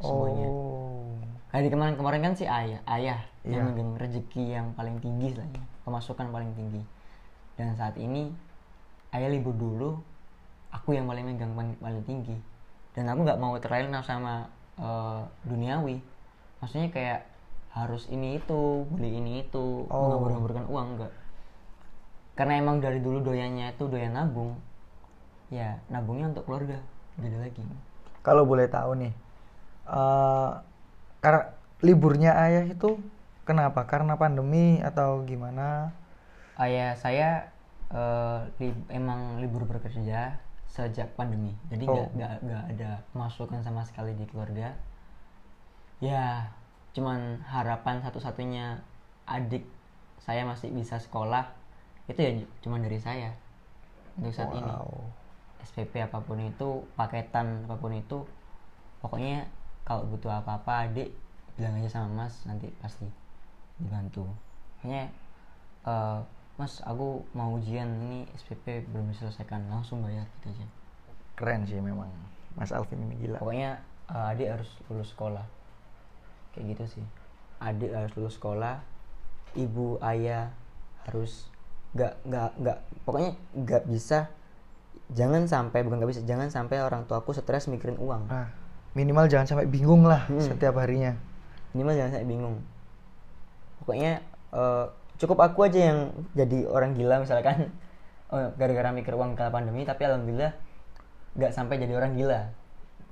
semuanya. Oh. Kayak di kemarin-kemarin kan si ayah ayah Iya. yang megang rezeki yang paling tinggi lah ya pemasukan paling tinggi. Dan saat ini ayah libur dulu aku yang paling megang paling, paling tinggi. Dan aku nggak mau terlena sama eh, duniawi. Maksudnya kayak harus ini itu beli ini itu Oh. menghambur-hamburkan uang enggak karena emang dari dulu doyannya itu doyan nabung. Ya nabungnya untuk keluarga beda lagi. Kalau boleh tahu nih karena liburnya ayah itu kenapa? Karena pandemi atau gimana? Ayah saya eh, li- emang libur bekerja sejak pandemi. Jadi nggak Oh. nggak nggak ada masukan sama sekali di keluarga. Ya cuman harapan satu-satunya adik saya masih bisa sekolah itu ya cuman dari saya. Untuk saat ini. Wow. SPP apa pun itu paketan apa pun itu pokoknya kalau butuh apa-apa adik bilang aja sama mas nanti pasti dibantu. Makanya eh, mas aku mau ujian. Ini SPP belum diselesaikan. Langsung bayar gitu aja. Keren sih memang. Mas Alvin ini gila. Pokoknya eh, adik harus lulus sekolah. Kayak gitu sih. Adik harus lulus sekolah ibu ayah harus nggak nggak nggak pokoknya nggak bisa jangan sampai bukan nggak bisa jangan sampai orang tuaku stres mikirin uang. Nah minimal jangan sampai bingung lah Hmm. setiap harinya. Minimal jangan sampai bingung. Pokoknya eh, cukup aku aja yang jadi orang gila misalkan. Oh, gara-gara mikir uang kala pandemi tapi alhamdulillah nggak sampai jadi orang gila.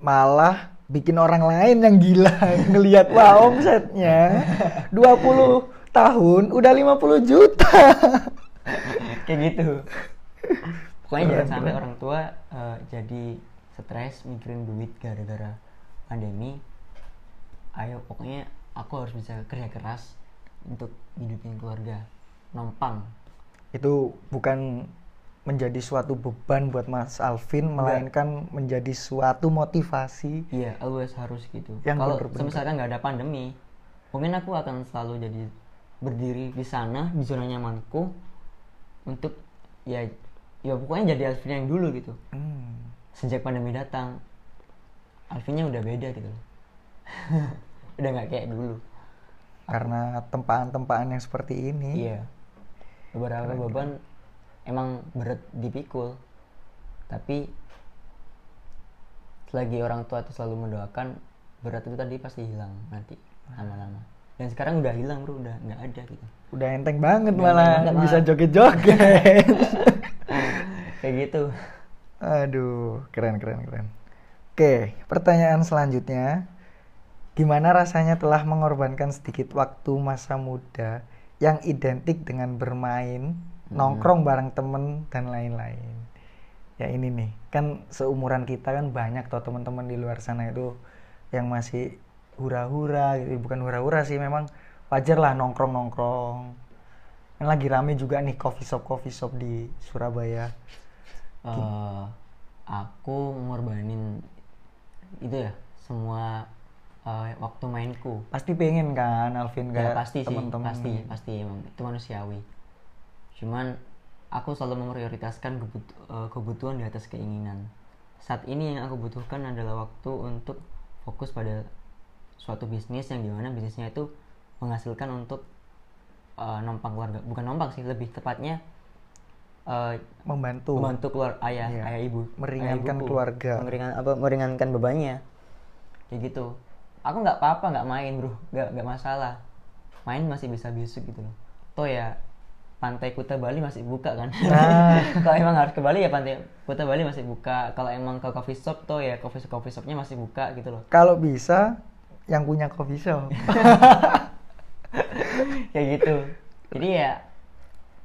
Malah bikin orang lain yang gila ngelihat wah omsetnya 20 tahun udah 50 juta. Kayak gitu. Pokoknya jangan sampai orang tua eh, jadi stres mikirin duit gara-gara pandemi ayo pokoknya aku harus bisa kerja keras untuk hidupin keluarga. Nompang itu bukan menjadi suatu beban buat Mas Alvin melainkan menjadi suatu motivasi. Iya always harus gitu. Yang kalau misalkan nggak ada pandemi mungkin aku akan selalu jadi berdiri di sana di zona nyamanku untuk ya ya pokoknya jadi Alvin yang dulu gitu. Hmm. sejak pandemi datang Alvinnya udah beda gitu loh. Udah nggak kayak dulu. Karena tempaan-tempaan yang seperti ini. Iya. Beberapa beban emang berat dipikul. Tapi selagi orang tua itu selalu mendoakan berat itu tadi pasti hilang nanti lama-lama. Dan sekarang udah hilang bro. Udah nggak ada gitu. Udah enteng banget Udah malah, enteng banget bisa joget-joget. kayak gitu. Aduh, keren keren keren. Oke, pertanyaan selanjutnya. Gimana rasanya telah mengorbankan sedikit waktu masa muda yang identik dengan bermain, nongkrong bareng temen dan lain-lain. Ya ini nih, kan seumuran kita kan banyak toh teman-teman di luar sana itu yang masih hura-hura gitu, bukan hura-hura sih, memang wajar lah nongkrong-nongkrong. Kan lagi rame juga nih coffee shop coffee shop di Surabaya. Eh, aku ngorbanin itu ya semua eh, waktu mainku. Pasti pengen kan Alvin ya kayak pasti sih temen-temen. pasti gitu. pasti emang. Itu manusiawi. Cuman aku selalu memprioritaskan kebut- eh, kebutuhan di atas keinginan. Saat ini yang aku butuhkan adalah waktu untuk fokus pada suatu bisnis yang di mana bisnisnya itu menghasilkan untuk eh, nompang keluarga. Bukan nompang sih lebih tepatnya eh, membantu. membantu keluar ayah Iya. ayah ibu. Meringankan ayah keluarga. meringan apa meringankan bebannya. Kayak gitu. Aku nggak apa-apa nggak main bro. Nggak nggak masalah. Main masih bisa besok gitu loh. Toh ya pantai Kuta Bali masih buka kan? Nah. kalau emang harus ke Bali ya pantai Kuta Bali masih buka. Kalau emang ke coffee shop toh ya coffee coffee shopnya masih buka gitu loh. Kalau bisa yang punya coffee shop. Kayak gitu. Jadi ya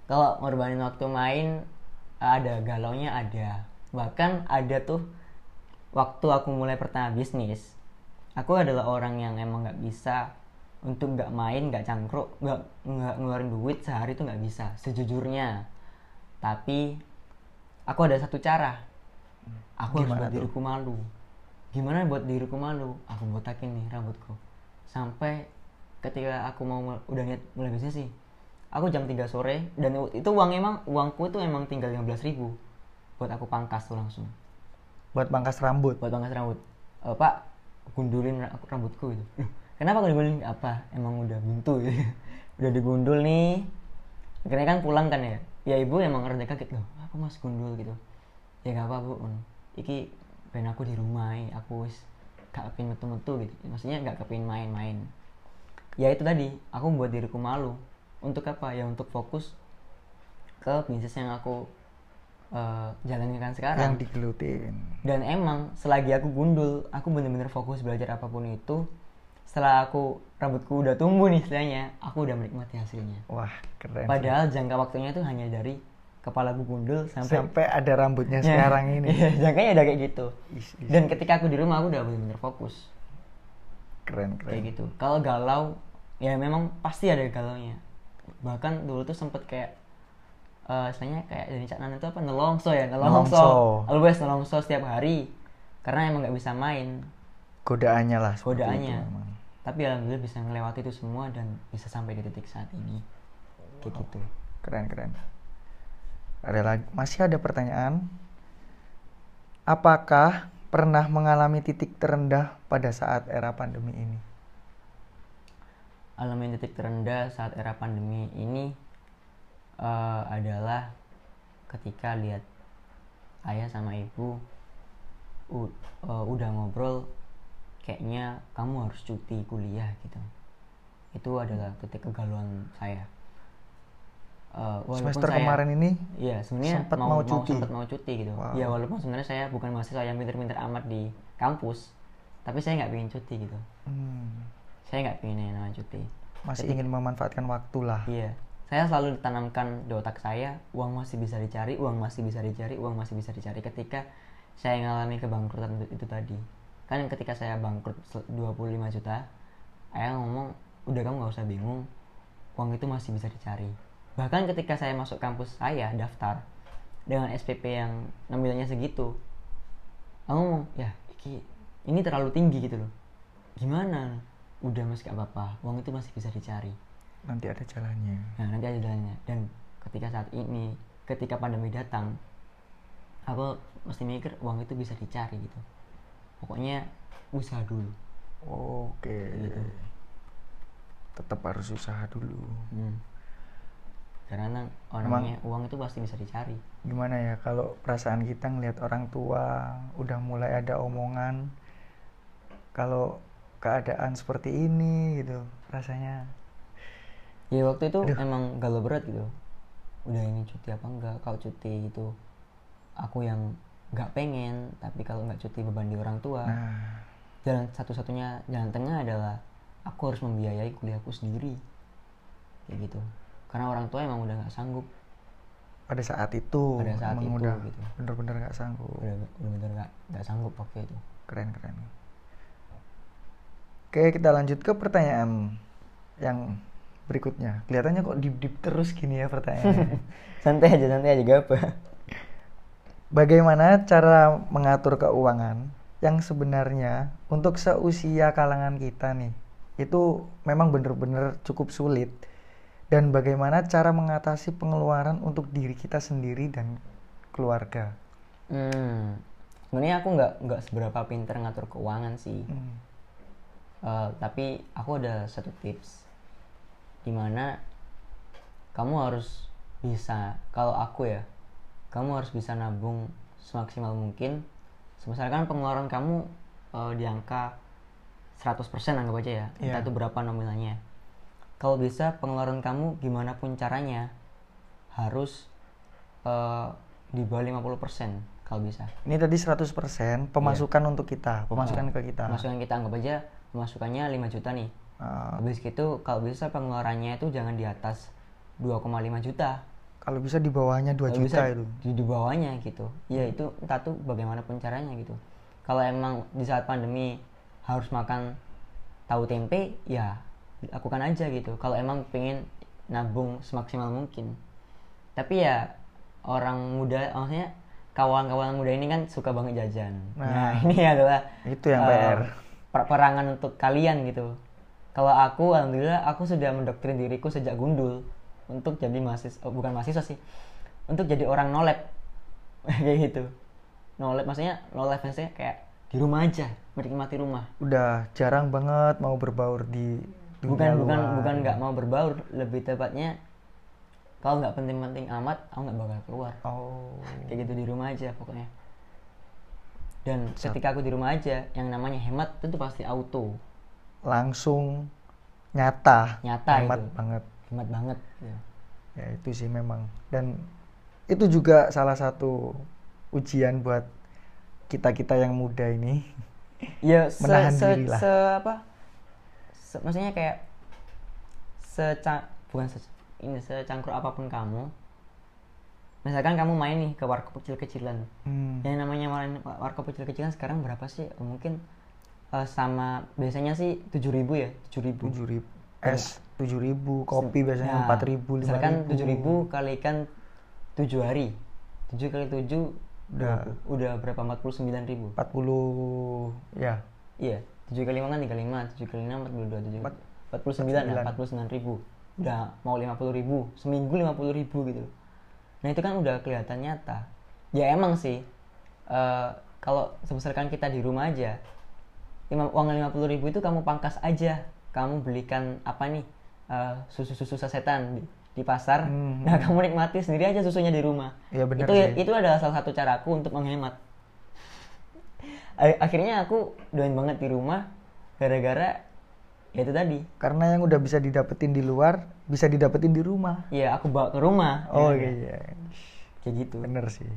kalau ngorbanin waktu main ada galaunya ada. Bahkan ada tuh waktu aku mulai pertama bisnis aku adalah orang yang emang nggak bisa untuk nggak main nggak cangkruk nggak nggak ngeluarin duit sehari tuh nggak bisa sejujurnya. Tapi aku ada satu cara. Aku harus Gimana buat tuh? diriku malu. Gimana buat diriku malu? Aku botakin nih rambutku. Sampai ketika aku mau udah niat mulai bisnis sih aku jam 3 sore dan itu uang emang uangku itu emang tinggal 15.000 ribu. Buat aku pangkas tuh langsung. Buat pangkas rambut? Buat pangkas rambut. "Eh, pak gundulin ra- rambutku gitu. Kenapa aku digundulin apa? Emang udah buntu gitu. udah digundul nih. Akhirnya kan pulang kan ya? Ya ibu emang rada kaget loh apa mas gundul? gitu. Ya gak apa bu. Iki pengen aku di rumah eh. aku wis gak kepin metu-metu gitu. Maksudnya gak kepin main-main. Ya itu tadi. Aku buat diriku malu untuk apa? Ya untuk fokus ke bisnis yang aku eh, jalankan sekarang. Yang digelutin. Dan emang selagi aku gundul aku bener-bener fokus belajar apa pun itu setelah aku rambutku udah tumbuh nih istilahnya aku udah menikmati hasilnya. Wah keren sih. padahal jangka waktunya itu hanya dari kepala aku gundul sampai sampai ada rambutnya Ya, sekarang ini. Iya, jangkanya udah kayak gitu. Is- is. dan ketika aku di rumah aku udah bener-bener fokus. Keren keren. Kayak gitu. Kalau galau ya memang pasti ada galaunya bahkan dulu tuh sempet kayak eh istilahnya kayak dari Cak Nan itu apa nelongso ya nelongso. Nelongso. always nelongso setiap hari. Karena emang nggak bisa main. Godaannya lah godaannya. tapi alhamdulillah bisa melewati itu semua dan bisa sampai di titik saat ini. Kayak gitu. Keren keren. Ada lagi masih ada pertanyaan? Apakah pernah mengalami titik terendah pada saat era pandemi ini alami titik terendah saat era pandemi ini eh, adalah ketika lihat ayah sama ibu u- eh, udah ngobrol kayaknya kamu harus cuti kuliah gitu itu adalah titik kegalauan saya walaupun semester saya- kemarin ini Iya, sebenarnya Sempat mau, mau cuti. sempat mau cuti gitu. Wow. Ya walaupun sebenarnya saya bukan mahasiswa yang pinter-pinter amat di kampus, tapi saya nggak pengen cuti gitu. hmm, Saya nggak pengen yang namanya cuti. masih Jadi- ingin memanfaatkan waktu lah Iya, saya selalu ditanamkan di otak saya, uang masih bisa dicari, uang masih bisa dicari, uang masih bisa dicari ketika saya mengalami kebangkrutan itu, itu tadi. Kan ketika saya bangkrut sel- 25 juta, ayah ngomong, udah kamu nggak usah bingung, uang itu masih bisa dicari. Bahkan ketika saya masuk kampus saya daftar dengan SPP yang ngambilnya segitu, aku ngomong, ya iki, ini terlalu tinggi gitu loh. Gimana? Udah mas gak apa-apa, uang itu masih bisa dicari. nanti ada jalannya Nah, nanti aja jalannya. Dan ketika saat ini, ketika pandemi datang, aku mesti mikir uang itu bisa dicari gitu. Pokoknya usaha dulu. oke Gitu. tetap harus usaha dulu Hmm. Karena orangnya uang itu pasti bisa dicari. gimana ya kalau perasaan kita ngelihat orang tua udah mulai ada omongan kalau keadaan seperti ini gitu rasanya. Ya waktu itu emang galau berat gitu. Udah ini cuti apa enggak? Kalau cuti itu aku yang nggak pengen tapi kalau nggak cuti beban di orang tua. Nah. Jalan satu-satunya jalan tengah adalah aku harus membiayai kuliahku sendiri. Kayak gitu. Karena orang tua emang udah nggak sanggup. Pada saat itu Pada saat itu, udah gitu. bener-bener nggak sanggup. Udah udah bener nggak nggak sanggup waktu itu. Keren keren oke kita lanjut ke pertanyaan yang berikutnya. Kelihatannya kok deep deep terus gini ya pertanyaannya. Santai aja santai aja gak apa. Bagaimana cara mengatur keuangan yang sebenarnya untuk seusia kalangan kita nih? Itu memang bener-bener cukup sulit. Dan bagaimana cara mengatasi pengeluaran untuk diri kita sendiri dan keluarga? Hmm. sebenarnya aku nggak nggak seberapa pinter ngatur keuangan sih. Hmm. Eh, tapi aku ada satu tips di mana kamu harus bisa kalau aku ya kamu harus bisa nabung semaksimal mungkin. Misalkan pengeluaran kamu eh, di angka 100% anggap aja ya entah Iya. itu berapa nominalnya. Kalau bisa pengeluaran kamu gimana pun caranya harus eh, di bawah 50% kalau bisa. Ini tadi 100% pemasukan untuk kita pemasukan ke kita. pemasukan kita anggap aja pemasukannya 5 juta nih Ah, Habis gitu kalau bisa pengeluarannya itu jangan di atas 2,5 juta. kalau bisa di bawahnya 2 Kalau juta bisa itu Di, di bawahnya gitu. Ya itu entah tuh bagaimanapun caranya gitu. Kalau emang di saat pandemi harus makan tahu tempe, ya lakukan aja gitu. Kalau emang pengen nabung semaksimal mungkin. Tapi ya orang muda, maksudnya kawan-kawan muda ini kan suka banget jajan. Nah, Nah, ini adalah itu yang eh, PR. Perangan untuk kalian gitu. Kalau aku, alhamdulillah aku sudah mendoktrin diriku sejak gundul untuk jadi mahasiswa, oh, bukan mahasiswa sih, untuk jadi orang nolep kayak gitu. Nolep maksudnya nolep maksudnya kayak di rumah aja, menikmati rumah. udah jarang banget mau berbaur di dunia Bukan bukan luar. bukan nggak mau berbaur, lebih tepatnya kalau nggak penting-penting amat, aku nggak bakal keluar. oh Kayak gitu di rumah aja pokoknya. Dan ketika aku di rumah aja, yang namanya hemat itu pasti auto, langsung nyata nyata hemat itu. banget Hemat banget. gitu. ya itu sih memang dan itu juga salah satu ujian buat kita kita yang muda ini ya se, Menahan se, diri lah. se apa se- maksudnya kayak seca bukan se, ini secangkruk apa pun kamu misalkan kamu main nih ke warkop kecil-kecilan. Hmm, yang namanya warkop kecil-kecilan sekarang berapa sih? Mungkin eh, sama biasanya sih 7000 ya 7000 tujuh ribu. Es tujuh ribu kopi biasanya Nah, empat ribu lima misalkan ribu 7000 kalikan 7 hari. 7 kali 7 Udah. udah berapa? 49000 empat puluh ya. Iya, 7 kali 5 kan 35, 7 kali 6 42, 7 Empat- 49 ya, 49 ribu. Udah mau 50 ribu, seminggu 50 ribu gitu Nah itu kan udah kelihatan nyata. Ya emang sih, eh, kalau misalkan kita di rumah aja lima- Uang 50 ribu itu kamu pangkas aja. Kamu belikan apa nih, eh, susu-susu sasetan di, di pasar. Hmm. Nah kamu nikmati sendiri aja susunya di rumah. Iya, bener itu, sih. itu adalah salah satu caraku untuk menghemat. Akhirnya aku doain banget di rumah gara-gara ya itu tadi. Karena yang udah bisa didapetin di luar bisa didapetin di rumah. Ya aku bawa ke rumah. Oh ya, iya kayak gitu. Bener sih.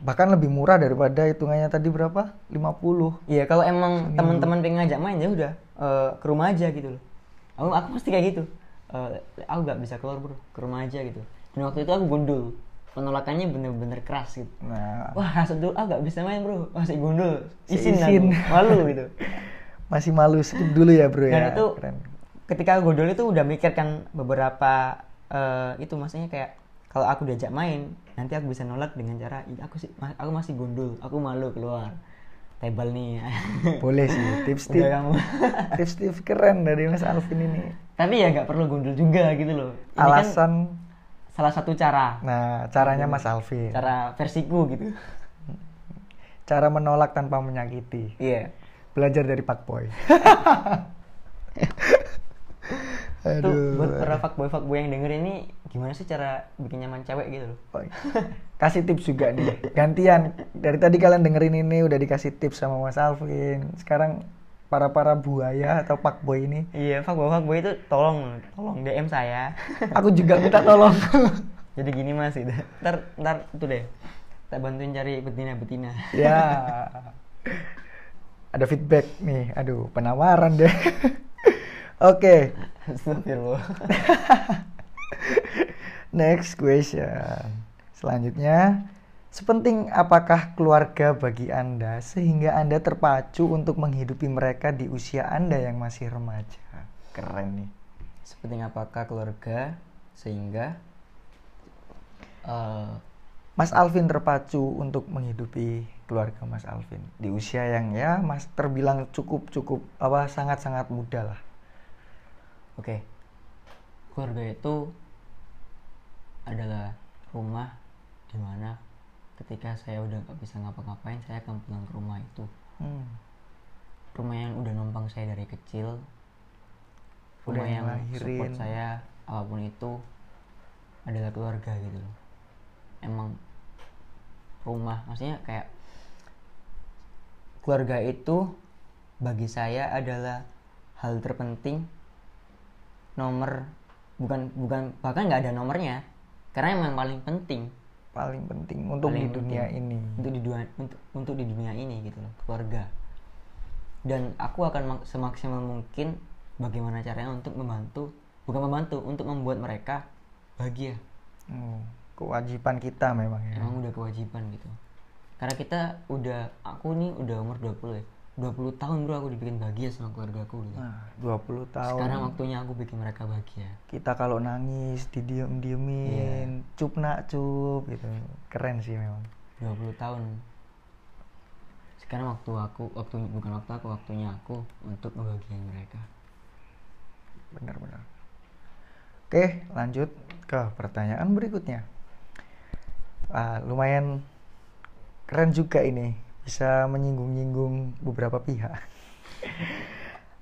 Bahkan lebih murah daripada hitungannya tadi berapa? 50 iya kalau emang teman-teman pengen ngajak main ya udah eh, ke rumah aja gitu loh. Aku aku pasti kayak gitu. Eh, aku nggak bisa keluar bro. Ke rumah aja gitu. Dan waktu itu aku gundul. Penolakannya bener-bener keras gitu. Nah. Wah rasa dulu ah nggak bisa main bro. Masih gundul. Izin, Izin. aku. Malu gitu masih malu skip dulu ya bro dan ya. itu keren. ketika gondol itu udah mikirkan beberapa eh, itu maksudnya kayak kalau aku diajak main nanti aku bisa nolak dengan cara "Ih, aku sih aku masih gondol aku malu keluar tebal nih. Boleh sih tips tips kamu. Tips tips keren dari Mas Alvin ini. Tapi ya nggak perlu gondol juga gitu loh. Ini kan alasan? salah satu cara. Nah caranya Mas Alvin. Cara versiku gitu. Cara menolak tanpa menyakiti. Iya belajar dari Pak Boy. Tuh buat aduh. para fuckboy fuckboy yang denger ini gimana sih cara bikin nyaman cewek gitu loh? Oh, kasih tips juga nih. Gantian. Dari tadi kalian dengerin ini udah dikasih tips sama Mas Alvin. Sekarang para para buaya atau pak boy ini. Iya fuckboy fuckboy itu tolong tolong DM saya. Aku juga minta tolong. Jadi gini mas gitu. ntar ntar itu deh. Tak bantuin cari betina betina ya ada feedback nih. Aduh penawaran deh oke. Astagfirullah. Next question. Selanjutnya sepenting apakah keluarga bagi anda sehingga anda terpacu untuk menghidupi mereka di usia anda yang masih remaja? Keren nih. Sepenting apakah keluarga sehingga eh, Mas Alvin terpacu untuk menghidupi keluarga Mas Alvin di usia yang ya Mas terbilang cukup cukup apa sangat sangat muda lah. Oke, keluarga itu adalah rumah di mana ketika saya udah nggak bisa ngapa-ngapain, saya akan pulang ke rumah itu. Hmm. Rumah yang udah numpang saya dari kecil, Udah rumah yang ngelahirin. support saya apa pun itu adalah keluarga gitu loh. Emang rumah, maksudnya kayak keluarga itu bagi saya adalah hal terpenting. Nomor bukan bukan bahkan nggak ada nomornya. Karena emang paling penting. Paling penting untuk paling di dunia penting ini. untuk di dunia untuk, untuk di dunia ini gitu loh keluarga. Dan aku akan mak- semaksimal mungkin bagaimana caranya untuk membantu bukan membantu untuk membuat mereka bahagia. Oh, kewajiban kita memang ya. emang udah kewajiban gitu karena kita udah aku nih udah umur 20 ya 20 tahun bro aku dibikin bahagia sama keluarga aku gitu. Nah, 20 tahun. sekarang waktunya aku bikin mereka bahagia kita kalau nangis didiem-diemin, Iya. cup nak cup gitu. Keren sih memang. 20 tahun sekarang waktu aku waktu bukan waktu aku waktunya aku untuk membahagiakan mereka Benar-benar. Oke, lanjut ke pertanyaan berikutnya. Ah, lumayan keren juga ini, bisa menyinggung-nyinggung beberapa pihak.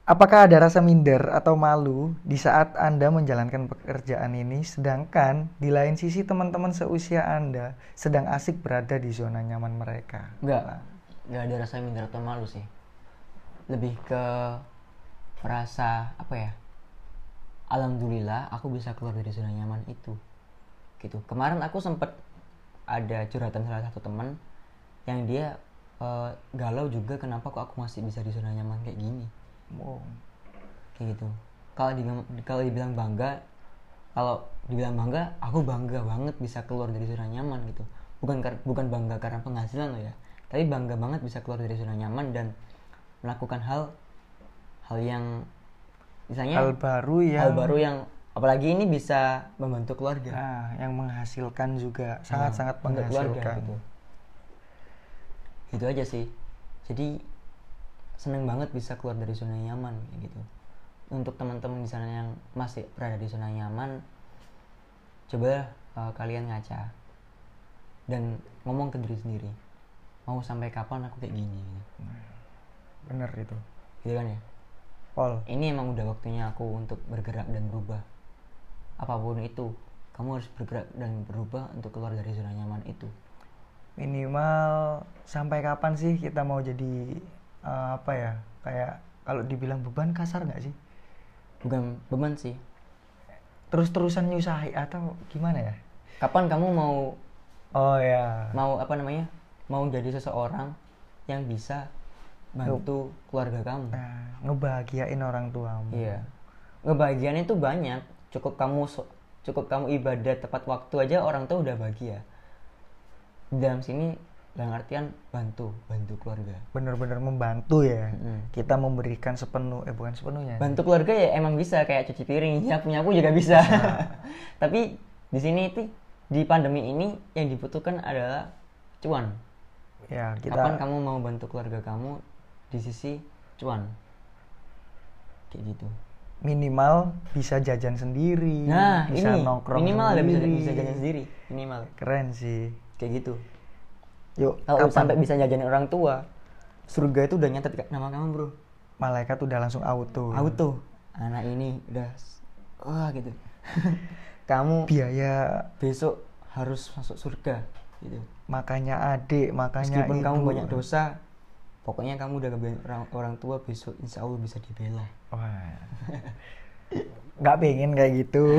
Apakah ada rasa minder atau malu di saat Anda menjalankan pekerjaan ini, sedangkan di lain sisi teman-teman seusia Anda sedang asik berada di zona nyaman mereka? Enggak, enggak ada rasa minder atau malu sih. Lebih ke merasa apa ya? Alhamdulillah aku bisa keluar dari zona nyaman itu. Gitu. Kemarin aku sempet ada curhatan salah satu teman yang dia eh, galau juga kenapa kok aku masih bisa di zona nyaman kayak gini. Wow. Kayak gitu. Kalau dibilang kalau dibilang bangga, kalau dibilang bangga, aku bangga banget bisa keluar dari zona nyaman gitu. Bukan bukan bangga karena penghasilan loh ya, tapi bangga banget bisa keluar dari zona nyaman dan melakukan hal hal yang misalnya Hal baru yang hal baru yang apalagi ini bisa membantu keluarga. Nah, yang menghasilkan juga sangat-sangat Nah, untuk keluarga menghasilkan. Gitu. Itu aja sih. Jadi seneng banget bisa keluar dari zona nyaman kayak gitu. Untuk teman-teman di sana yang masih berada di zona nyaman, coba uh, kalian ngaca dan ngomong ke diri sendiri. Mau sampai kapan aku kayak gini? Gitu, Bener itu. Gitu kan ya? Pol. Ini emang udah waktunya aku untuk bergerak dan berubah. Apa pun itu, kamu harus bergerak dan berubah untuk keluar dari zona nyaman itu. Minimal sampai kapan sih kita mau jadi eh, apa ya? Kayak kalau dibilang beban kasar nggak sih? Bukan beban sih, Terus-terusan nyusahi atau gimana ya? kapan kamu mau Oh ya. mau apa namanya mau jadi seseorang yang bisa bantu keluarga kamu Nah, ngebahagiain orang tuamu. iya ngebahagiain itu banyak cukup kamu cukup kamu ibadah tepat waktu aja orang tua udah bahagia di dalam sini dalam artian bantu bantu keluarga Bener-bener membantu ya. Mm-mm. Kita memberikan sepenuh, eh bukan sepenuhnya. bantu keluarga ya emang bisa kayak cuci piring ya punya aku juga bisa tapi di sini itu di pandemi ini yang dibutuhkan adalah cuan Ya kita Kapan kamu mau bantu keluarga kamu di sisi cuan? Kayak gitu. minimal bisa jajan sendiri. Nah, bisa ini nongkrong minimal ada bisa sendiri. bisa jajan sendiri, minimal. Keren sih. Kayak gitu. Yuk, Kalau kapan sampai bisa jajanin orang tua, surga itu udah nyatet nama kamu, Bro. malaikat udah langsung auto. Auto. Anak ini udah wah gitu. kamu Biaya besok harus masuk surga gitu. makanya adik, makanya Meskipun kamu ibu. banyak dosa, pokoknya kamu udah orang, orang tua besok insya Allah bisa dibela Wah. Nggak pengen kayak gitu.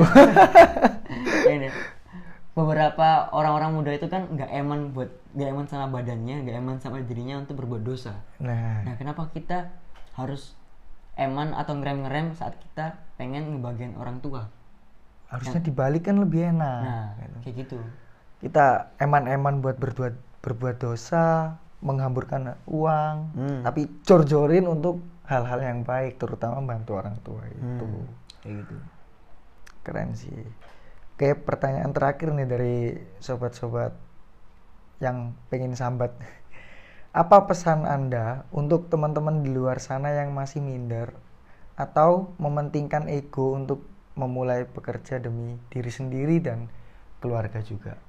Beberapa orang-orang muda itu kan nggak eman buat nggak eman sama badannya nggak eman sama dirinya untuk berbuat dosa nah, nah kenapa kita harus eman atau ngerem-ngerem saat kita pengen ngebagian orang tua harusnya dibalik kan lebih enak. nah kayak gitu Kita eman-eman buat berbuat berbuat dosa, menghamburkan uang, Hmm. tapi jor-jorin untuk hal-hal yang baik, terutama bantu orang tua itu. Hmm, kayak gitu Keren sih. Oke, pertanyaan terakhir nih dari sobat-sobat yang pengen sambat. Apa pesan Anda untuk teman-teman di luar sana yang masih minder atau mementingkan ego untuk memulai bekerja demi diri sendiri dan keluarga juga?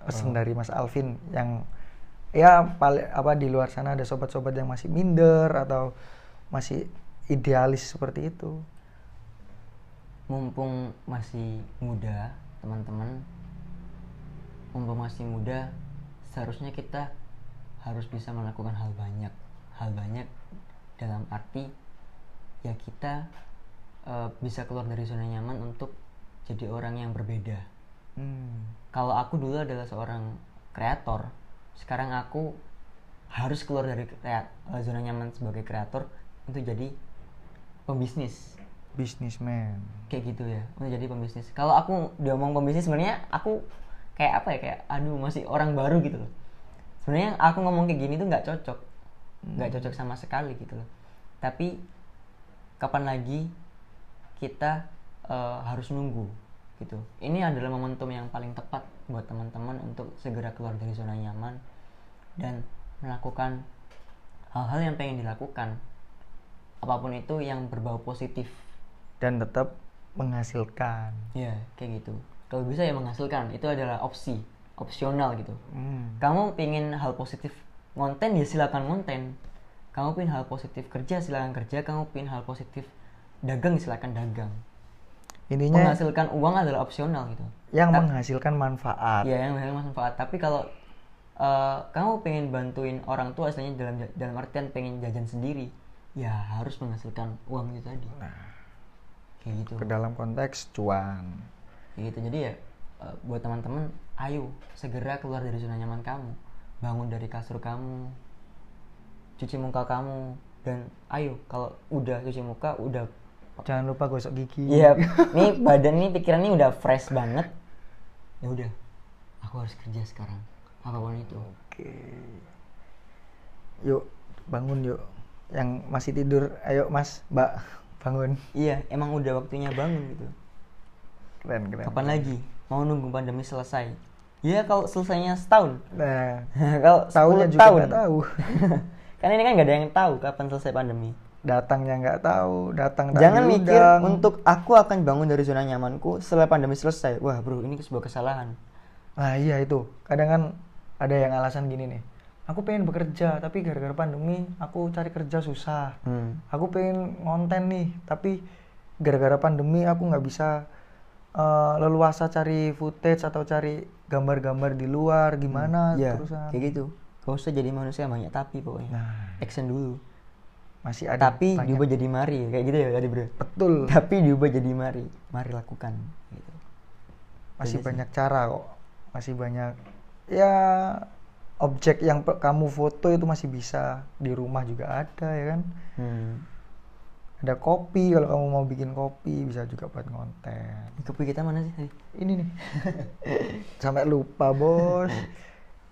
Pesan dari Mas Alvin yang ya paling apa di luar sana ada sobat-sobat yang masih minder atau masih idealis seperti itu. mumpung masih muda teman-teman. Mumpung masih muda seharusnya kita harus bisa melakukan hal banyak. Hal banyak dalam arti ya kita eh, bisa keluar dari zona nyaman untuk jadi orang yang berbeda. Hmm. kalau aku dulu adalah seorang kreator sekarang aku harus keluar dari eh, zona nyaman sebagai kreator untuk jadi pembisnis Businessman. kayak gitu ya untuk jadi pembisnis. Kalau aku diomong pembisnis sebenarnya aku kayak apa ya kayak aduh masih orang baru gitu loh. Sebenarnya aku ngomong kayak gini tuh nggak cocok. Nggak cocok sama sekali gitu loh. Tapi kapan lagi kita eh, harus nunggu gitu. Ini adalah momentum yang paling tepat buat teman-teman untuk segera keluar dari zona nyaman dan melakukan hal-hal yang pengen dilakukan. Apa pun itu yang berbau positif dan tetap menghasilkan. Ya, kayak gitu. Kalau bisa ya menghasilkan, itu adalah opsi, opsional gitu. Hmm. Kamu pingin hal positif konten ya silakan konten. Kamu pingin hal positif kerja silakan kerja, kamu pingin hal positif dagang silakan dagang. Intinya Menghasilkan uang adalah opsional gitu. yang Ta- menghasilkan manfaat. Ya, yang menghasilkan manfaat. Tapi kalau eh, kamu pengen bantuin orang tua istilahnya dalam dalam artian pengen jajan sendiri, ya harus menghasilkan uang itu tadi. Kayak gitu. Ke dalam konteks cuan. Kayak gitu jadi ya eh, buat teman-teman ayo segera keluar dari zona nyaman kamu bangun dari kasur kamu cuci muka kamu dan ayo kalau udah cuci muka udah Jangan lupa gosok gigi. iya nih badan nih pikiran nih udah fresh banget ya udah aku harus kerja sekarang apa pun itu Oke. Yuk, bangun yuk. Yang masih tidur, ayo Mas, Mbak, bangun. iya emang udah waktunya bangun gitu Keren, keren. kapan lagi mau nunggu pandemi selesai ya kalau selesainya setahun Nah, kalau tahunya 10 juga tahun nggak tahu. kan ini kan nggak ada yang tahu kapan selesai pandemi Datangnya nggak tahu, datang Jangan mikir diundang. untuk aku akan bangun dari zona nyamanku setelah pandemi selesai. Wah bro, ini sebuah kesalahan. Nah iya itu, kadang kan ada yang alasan gini nih. Aku pengen bekerja, tapi gara-gara pandemi aku cari kerja susah. Hmm. Aku pengen ngonten nih, tapi gara-gara pandemi aku nggak bisa eh, leluasa cari footage atau cari gambar-gambar di luar gimana Ya, terusan. kayak gitu. Gak usah jadi manusia banyak tapi pokoknya. Nah, Action dulu. masih ada Tapi banyak- diubah jadi mari, kayak gitu ya tadi bro. betul. Tapi diubah jadi mari, mari lakukan. Gitu. Masih Aja sih. banyak cara kok. Masih banyak ya objek yang kamu foto itu masih bisa di rumah juga ada ya kan. Hmm. Ada kopi kalau kamu mau bikin kopi bisa juga buat konten. Kopi kita mana sih tadi? Ini nih. Sampai lupa, Bos.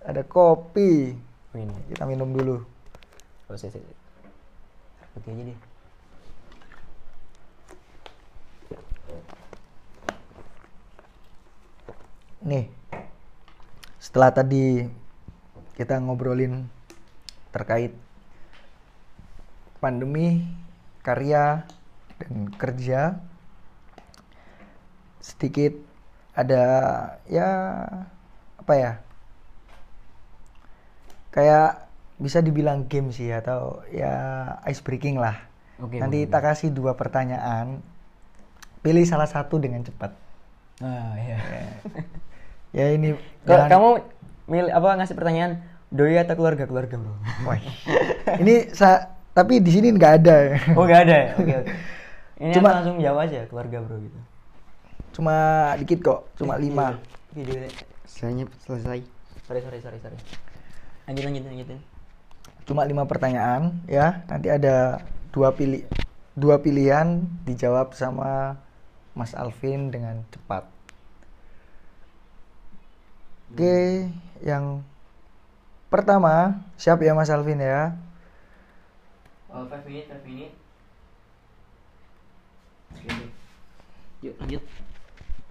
Ada kopi. Oh ini. Kita minum dulu. Oh, saya, saya. Putih aja deh. Nih. Setelah tadi kita ngobrolin terkait pandemi, karya dan kerja sedikit ada ya apa ya? Kayak bisa dibilang game sih atau ya ice breaking lah. Oke. Nanti kita kasih dua pertanyaan. Pilih salah satu dengan cepat. Ah iya. Ya ini Kalau jangan- kamu milih apa ngasih pertanyaan doi atau keluarga keluarga bro Wah. Ini sa tapi di sini nggak ada. oh gak ada ya oke oke ini Cuma- langsung jawab aja keluarga bro gitu Cuma dikit kok, cuma lima. video Saya selesai. sorry sorry sorry sorry lanjut lanjut lanjutin Cuma lima pertanyaan ya. Nanti ada dua pilih dua pilihan dijawab sama Mas Alvin dengan cepat. Oke, yang pertama siap ya Mas Alvin ya? oh five minute five minute yuk lanjut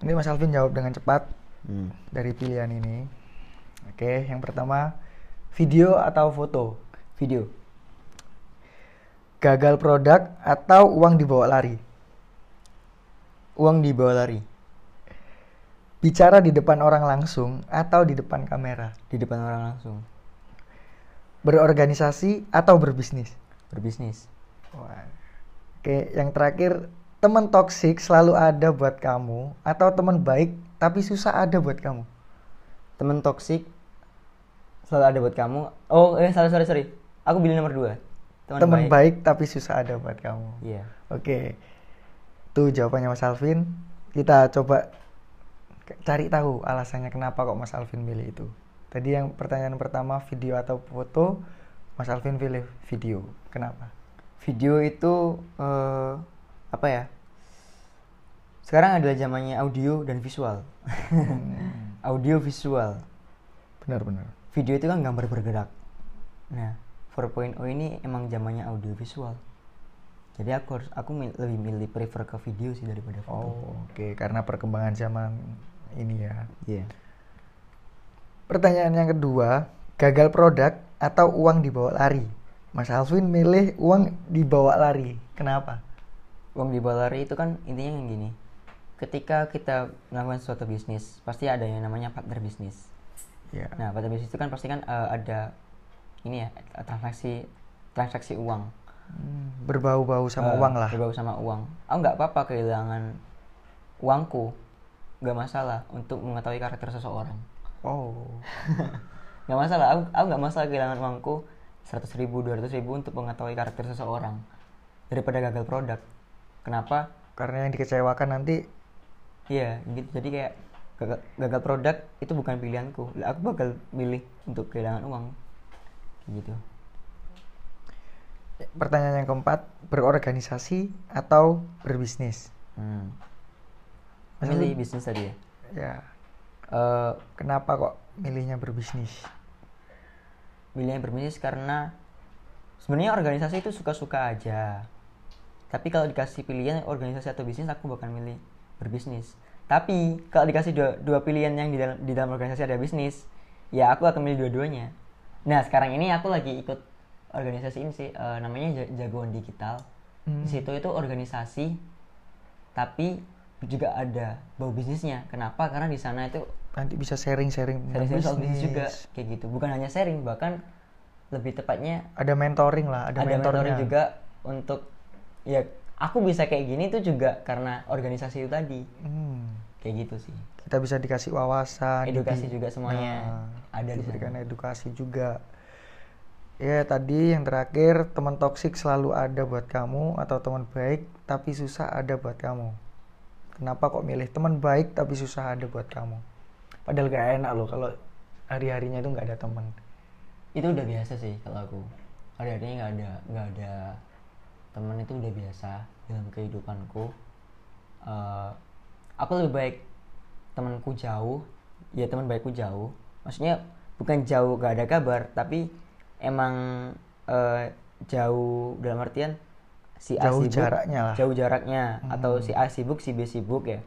Ini Mas Alvin jawab dengan cepat Hmm. dari pilihan ini. Oke, yang pertama video atau foto? video Gagal produk atau uang dibawa lari? uang dibawa lari Bicara di depan orang langsung atau di depan kamera? di depan orang langsung Berorganisasi atau berbisnis? berbisnis Wah. Oke, yang terakhir teman toksik selalu ada buat kamu atau teman baik tapi susah ada buat kamu? teman toksik selalu ada buat kamu oh eh sorry sorry sorry aku pilih nomor dua Teman baik. tapi susah ada buat kamu. iya Oke. Itu jawabannya Mas Alvin. Kita coba cari tahu alasannya kenapa kok Mas Alvin milih itu. Tadi yang pertanyaan pertama video atau foto, Mas Alvin pilih video. Kenapa? video itu eh, apa ya sekarang adalah zamannya audio dan visual audio visual Benar-benar. video itu kan gambar bergerak nah 4.0 ini emang zamannya audio visual jadi aku harus aku mil- lebih milih prefer ke video sih daripada foto Oh, oke. Karena perkembangan zaman ini ya. iya Pertanyaan yang kedua, gagal produk atau uang dibawa lari? Mas Alvin milih uang dibawa lari. Kenapa? uang di bawah lari itu kan intinya yang gini ketika kita melakukan suatu bisnis pasti ada yang namanya partner bisnis Ya. nah partner bisnis itu kan pasti kan eh, ada ini ya transaksi transaksi uang Hmm, berbau-bau sama Eh, uang lah. berbau sama uang aku nggak apa-apa kehilangan uangku nggak masalah untuk mengetahui karakter seseorang. Oh. nggak masalah aku aku nggak masalah kehilangan uangku seratus ribu dua ribu untuk mengetahui karakter seseorang daripada gagal produk. Kenapa? Karena yang dikecewakan nanti. Iya gitu. Jadi kayak gagal, gagal produk itu bukan pilihanku. Aku bakal milih untuk kehilangan uang. Gitu. Pertanyaan yang keempat, berorganisasi atau berbisnis? hmm. Milih bisnis tadi ya Ya. Eh, Kenapa kok milihnya berbisnis? milihnya berbisnis karena sebenarnya organisasi itu suka-suka aja tapi kalau dikasih pilihan organisasi atau bisnis aku bakal milih berbisnis tapi kalau dikasih dua, dua pilihan yang di dalam, di dalam organisasi ada bisnis ya aku akan milih dua-duanya nah sekarang ini aku lagi ikut organisasi ini sih eh, namanya Ja- jagoan digital Hmm. di situ itu organisasi tapi juga ada bau bisnisnya. Kenapa? Karena di sana itu Nanti bisa sharing-sharing sharing soal bisnis juga kayak gitu. Bukan hanya sharing bahkan lebih tepatnya Ada mentoring lah, ada, ada, mentoring juga untuk ya aku bisa kayak gini tuh juga karena organisasi itu tadi. Hmm. kayak gitu sih. Kita bisa dikasih wawasan, Edukasi dibi- juga semuanya Nah, ada di diberikan edukasi juga. Ya tadi yang terakhir teman toksik selalu ada buat kamu atau teman baik tapi susah ada buat kamu. Kenapa kok milih teman baik tapi susah ada buat kamu? Padahal gak enak loh kalau hari-harinya itu nggak ada teman. itu udah biasa sih kalau aku hari-harinya nggak ada nggak ada teman itu udah biasa dalam kehidupanku Eh, aku lebih baik temanku jauh ya teman baikku jauh maksudnya bukan jauh gak ada kabar tapi emang eh, jauh dalam artian si A Jauh sibuk, jaraknya lah. jauh jaraknya atau Hmm. si A sibuk si B sibuk ya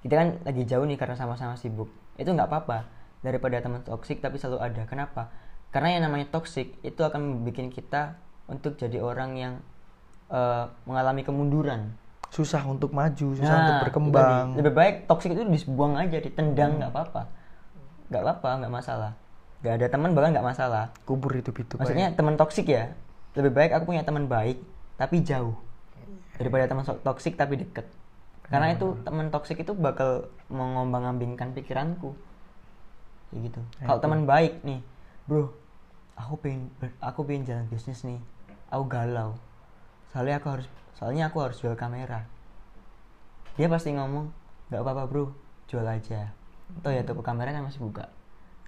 kita kan lagi jauh nih karena sama-sama sibuk itu nggak apa-apa daripada teman toksik tapi selalu ada kenapa karena yang namanya toksik itu akan bikin kita untuk jadi orang yang eh, mengalami kemunduran Susah untuk maju, susah Nah, untuk itu berkembang. tadi. lebih baik toksik itu dibuang aja ditendang nggak apa-apa nggak apa-apa nggak masalah nggak ada teman bahkan nggak masalah Kubur hidup-hidup. maksudnya teman toksik ya lebih baik aku punya teman baik tapi jauh. Daripada teman toksik tapi deket. Karena itu teman toksik itu bakal mengombang-ambingkan pikiranku. Kayak gitu. Kalau teman baik nih bro aku pengen aku pengen jalan bisnis nih. Aku galau. Soalnya aku harus soalnya aku harus jual kamera. Dia pasti ngomong nggak apa-apa bro. Jual aja. Toh ya toko kamera kan masih buka.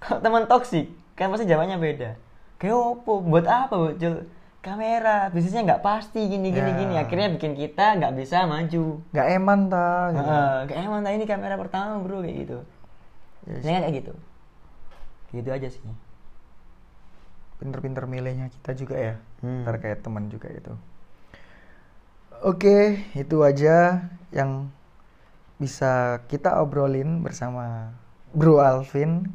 Kalau teman toksik kan pasti jawabannya beda. Kayak opo? Buat apa? Buat jual kamera bisnisnya nggak pasti gini gini Ya. gini akhirnya bikin kita nggak bisa maju. Nggak eman ta gitu. Heeh, kayak emang nah ini kamera pertama bro kayak gitu. Ya, Biasanya kayak gitu. Gitu aja sih. Pinter-pinter milihnya kita juga ya Hmm. terkait teman juga itu oke itu aja yang bisa kita obrolin bersama Bro Alvin.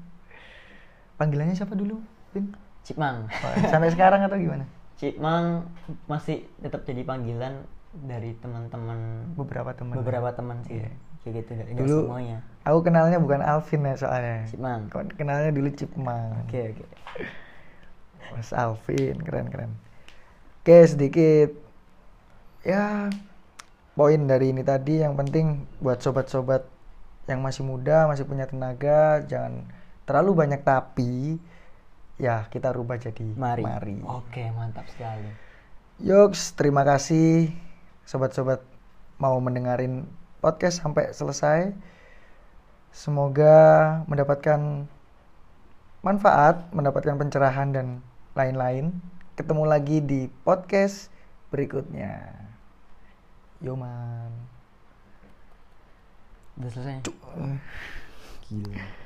Panggilannya siapa dulu Vin? Cipmang Oh, sampai sekarang atau gimana Cipmang masih tetap jadi panggilan dari teman-teman beberapa teman. Beberapa teman sih. Iya. kayak gitu nggak dulu semuanya. aku kenalnya bukan Alvin ya soalnya. Cipmang kenalnya dulu Cipmang oke oke. Mas Alvin keren keren. Oke sedikit. Ya poin dari ini tadi yang penting buat sobat-sobat yang masih muda masih punya tenaga jangan terlalu banyak tapi ya kita rubah jadi mari. Oke mantap sekali. Yoks terima kasih. Sobat-sobat mau mendengarin podcast sampai selesai. Semoga mendapatkan manfaat mendapatkan pencerahan dan lain-lain. Ketemu lagi di podcast berikutnya. Yoman udah selesai? Gila